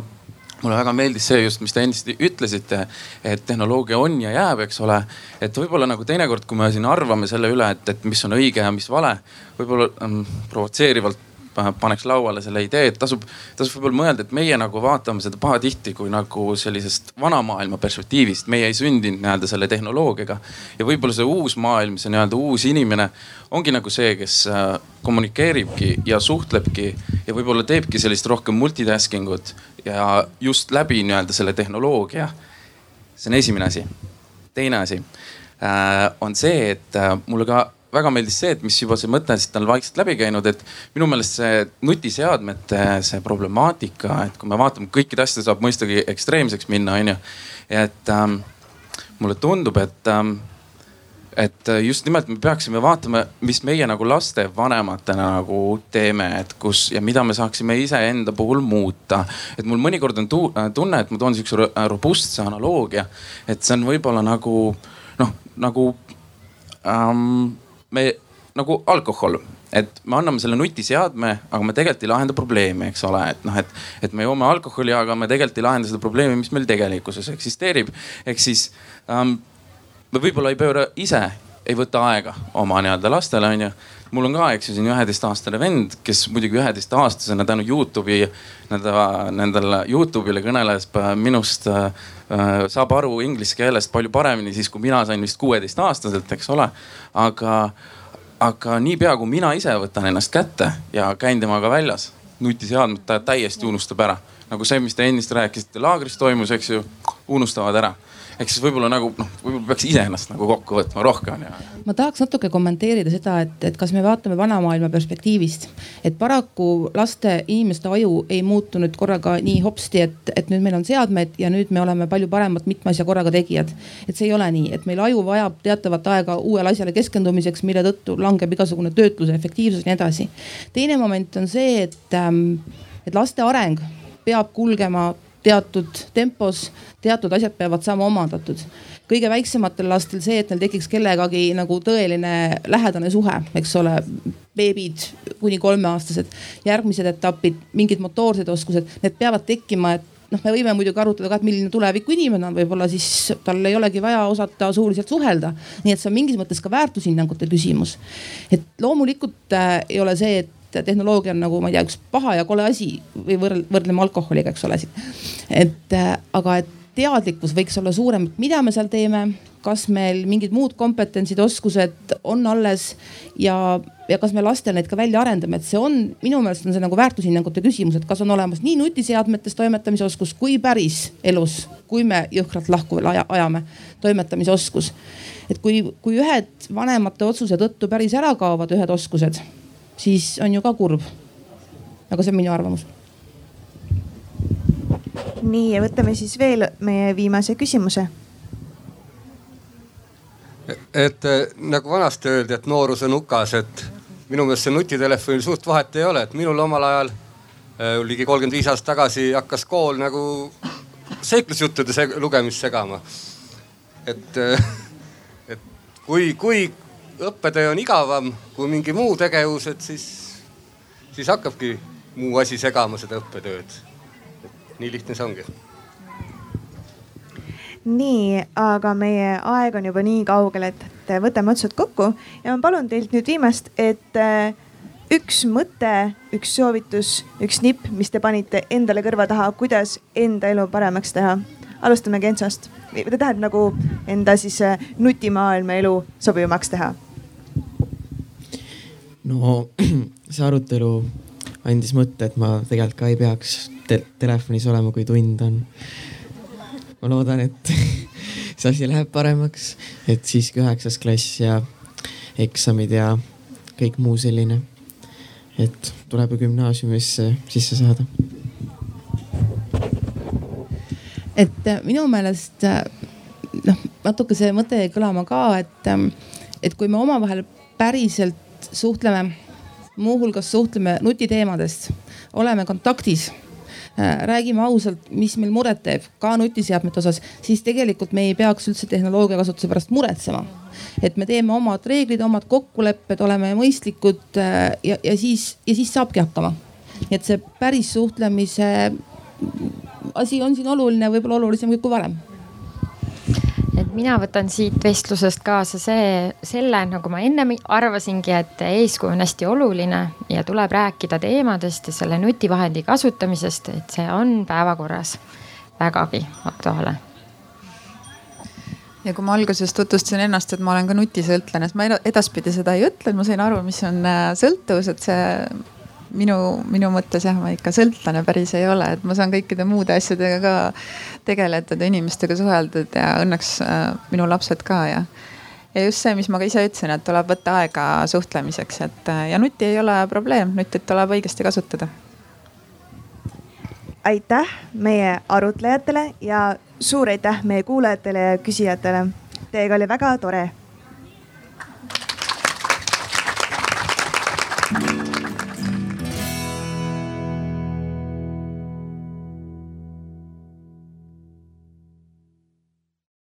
mulle väga meeldis see just, mis te ennist ütlesite, et tehnoloogia on ja jääb, eks ole. et võib-olla nagu teinekord, kui me siin arvame selle üle, et, et mis on õige ja mis vale, võib-olla ähm, provotseerivalt paneks lauale selle idee, et tasub, tasub võib-olla mõelda, et meie nagu vaatame seda pahatihti kui nagu sellisest vana maailma perspektiivist. meie ei sündinud nii-öelda selle tehnoloogiaga ja võib-olla see uus maailm, see nii-öelda uus inimene ongi nagu see, kes äh, kommunikeeribki ja suhtlebki ja võib-olla teebki sellist rohkem multitasking ut ja just läbi nii-öelda selle tehnoloogia. see on esimene asi. teine asi äh, on see, et äh, mulle ka väga meeldis see, et mis juba see mõte siit on vaikselt läbi käinud, et minu meelest see nutiseadmete see problemaatika, et kui me vaatame kõikide asjade saab mõistagi ekstreemseks minna, onju. et ähm, mulle tundub, et ähm, et just nimelt me peaksime vaatama, mis meie nagu lastevanematena nagu teeme, et kus ja mida me saaksime iseenda puhul muuta. et mul mõnikord on tunne, et ma toon sihukese robustse analoogia, et see on võib-olla nagu noh, nagu ähm, me nagu alkohol, et me anname selle nutiseadme, aga me tegelikult ei lahenda probleemi, eks ole, et noh, et, et me joome alkoholi, aga me tegelikult ei lahenda seda probleemi, mis meil tegelikkuses eksisteerib. ehk siis ähm, me võib-olla ei pööra ise ei võta aega oma nii-öelda lastele onju mul on ka, eks ju, siin üheteistaastane vend, kes muidugi üheteistaastasena tänu Youtube'i, nende, nendel Youtube'ile kõneles minust äh, saab aru inglise keelest palju paremini siis, kui mina sain vist kuueteistaastaselt, eks ole. aga, aga niipea kui mina ise võtan ennast kätte ja käin temaga väljas, nutiseadmed ta täiesti unustab ära. nagu see, mis te ennist rääkisite, laagris toimus, eks ju, unustavad ära ehk siis võib-olla nagu noh, võib-olla peaks iseennast nagu kokku võtma rohkem ja. ma tahaks natuke kommenteerida seda, et, et kas me vaatame vanamaailma perspektiivist, et paraku laste, inimeste aju ei muutu nüüd korraga nii hopsti, et, et nüüd meil on seadmed ja nüüd me oleme palju paremad mitme asja korraga tegijad. et see ei ole nii, et meil aju vajab teatavat aega uuele asjale keskendumiseks, mille tõttu langeb igasugune töötluse efektiivsus ja nii edasi. teine moment on see, et, ähm, et laste areng peab kulgema teatud tempos, teatud asjad peavad saama omandatud. kõige väiksematel lastel see, et neil tekiks kellegagi nagu tõeline lähedane suhe, eks ole, beebid kuni kolmeaastased, järgmised etapid, mingid motoorsed oskused, need peavad tekkima, et noh, me võime muidugi arutada ka, et milline tuleviku inimene on, võib-olla siis tal ei olegi vaja osata suuliselt suhelda. nii et see on mingis mõttes ka väärtushinnangute küsimus. et loomulikult äh, ei ole see, et et tehnoloogia on nagu ma ei tea, üks paha ja kole asi või võrdleme, alkoholiga, eks ole et äh, aga et teadlikkus võiks olla suurem, mida me seal teeme, kas meil mingid muud kompetentsid, oskused on alles ja, ja kas me lastel neid ka välja arendame, et see on minu meelest on see nagu väärtushinnangute küsimus, et kas on olemas nii nutiseadmetes toimetamise oskus kui päris elus, kui me jõhkralt lahku aja, ajame, toimetamise oskus. et kui, kui ühed vanemate otsuse tõttu päris ära kaovad ühed oskused siis on ju ka kurb. aga see on minu arvamus. nii ja võtame siis veel meie viimase küsimuse. et nagu vanasti öeldi, et noorus on hukas, et minu meelest see nutitelefonil suurt vahet ei ole, et minul omal ajal äh, ligi kolmkümmend viis aastat tagasi hakkas kool nagu seiklusjuttude lugemist segama. et, äh, et kui, kui õppetöö on igavam kui mingi muu tegevus, et siis, siis hakkabki muu asi segama seda õppetööd. nii lihtne see ongi. nii, aga meie aeg on juba nii kaugel, et, võtame otsad kokku ja ma palun teilt nüüd viimast, et äh, üks mõte, üks soovitus, üks nipp, mis te panite endale kõrva taha, kuidas enda elu paremaks teha. alustame Gensost, ta tahab nagu enda siis äh, nutimaailma elu sobivamaks teha no see arutelu andis mõtte, et ma tegelikult ka ei peaks te telefonis olema, kui tund on. ma loodan, et see asi läheb paremaks, et siiski üheksas klass ja eksamid ja kõik muu selline. et tuleb ju gümnaasiumisse sisse saada. et äh, minu meelest äh, noh, natuke see mõte jäi kõlama ka, et, ähm, et kui me omavahel päriselt suhtleme, muuhulgas suhtleme nutiteemadest, oleme kontaktis äh, räägime ausalt, mis meil muret teeb, ka nutiseadmete osas, siis tegelikult me ei peaks üldse tehnoloogia kasutuse pärast muretsema. et me teeme omad reeglid, omad kokkulepped, oleme mõistlikud äh, ja, ja siis, ja siis saabki hakkama. nii et see päris suhtlemise asi on siin oluline, võib-olla olulisem kui varem et mina võtan siit vestlusest kaasa see, selle, nagu ma ennem arvasingi, et eeskuju on hästi oluline ja tuleb rääkida teemadest ja selle nutivahendi kasutamisest, et see on päevakorras vägagi aktuaalne. Ja kui ma alguses tutvustasin ennast, et ma olen ka nutisõltlane, siis ma edaspidi seda ei ütle, et ma sain aru, mis on äh, sõltuvus, et see minu, minu mõttes jah, ma ikka sõltlane päris ei ole, et ma saan kõikide muude asjadega ka tegeletud ja inimestega suheldud ja õnneks äh, minu lapsed ka ja. ja just see, mis ma ka ise ütlesin, et tuleb võtta aega suhtlemiseks, et äh, ja nuti ei ole probleem, nutit tuleb õigesti kasutada. aitäh meie arutlejatele ja suur aitäh meie kuulajatele ja küsijatele. Teiega oli väga tore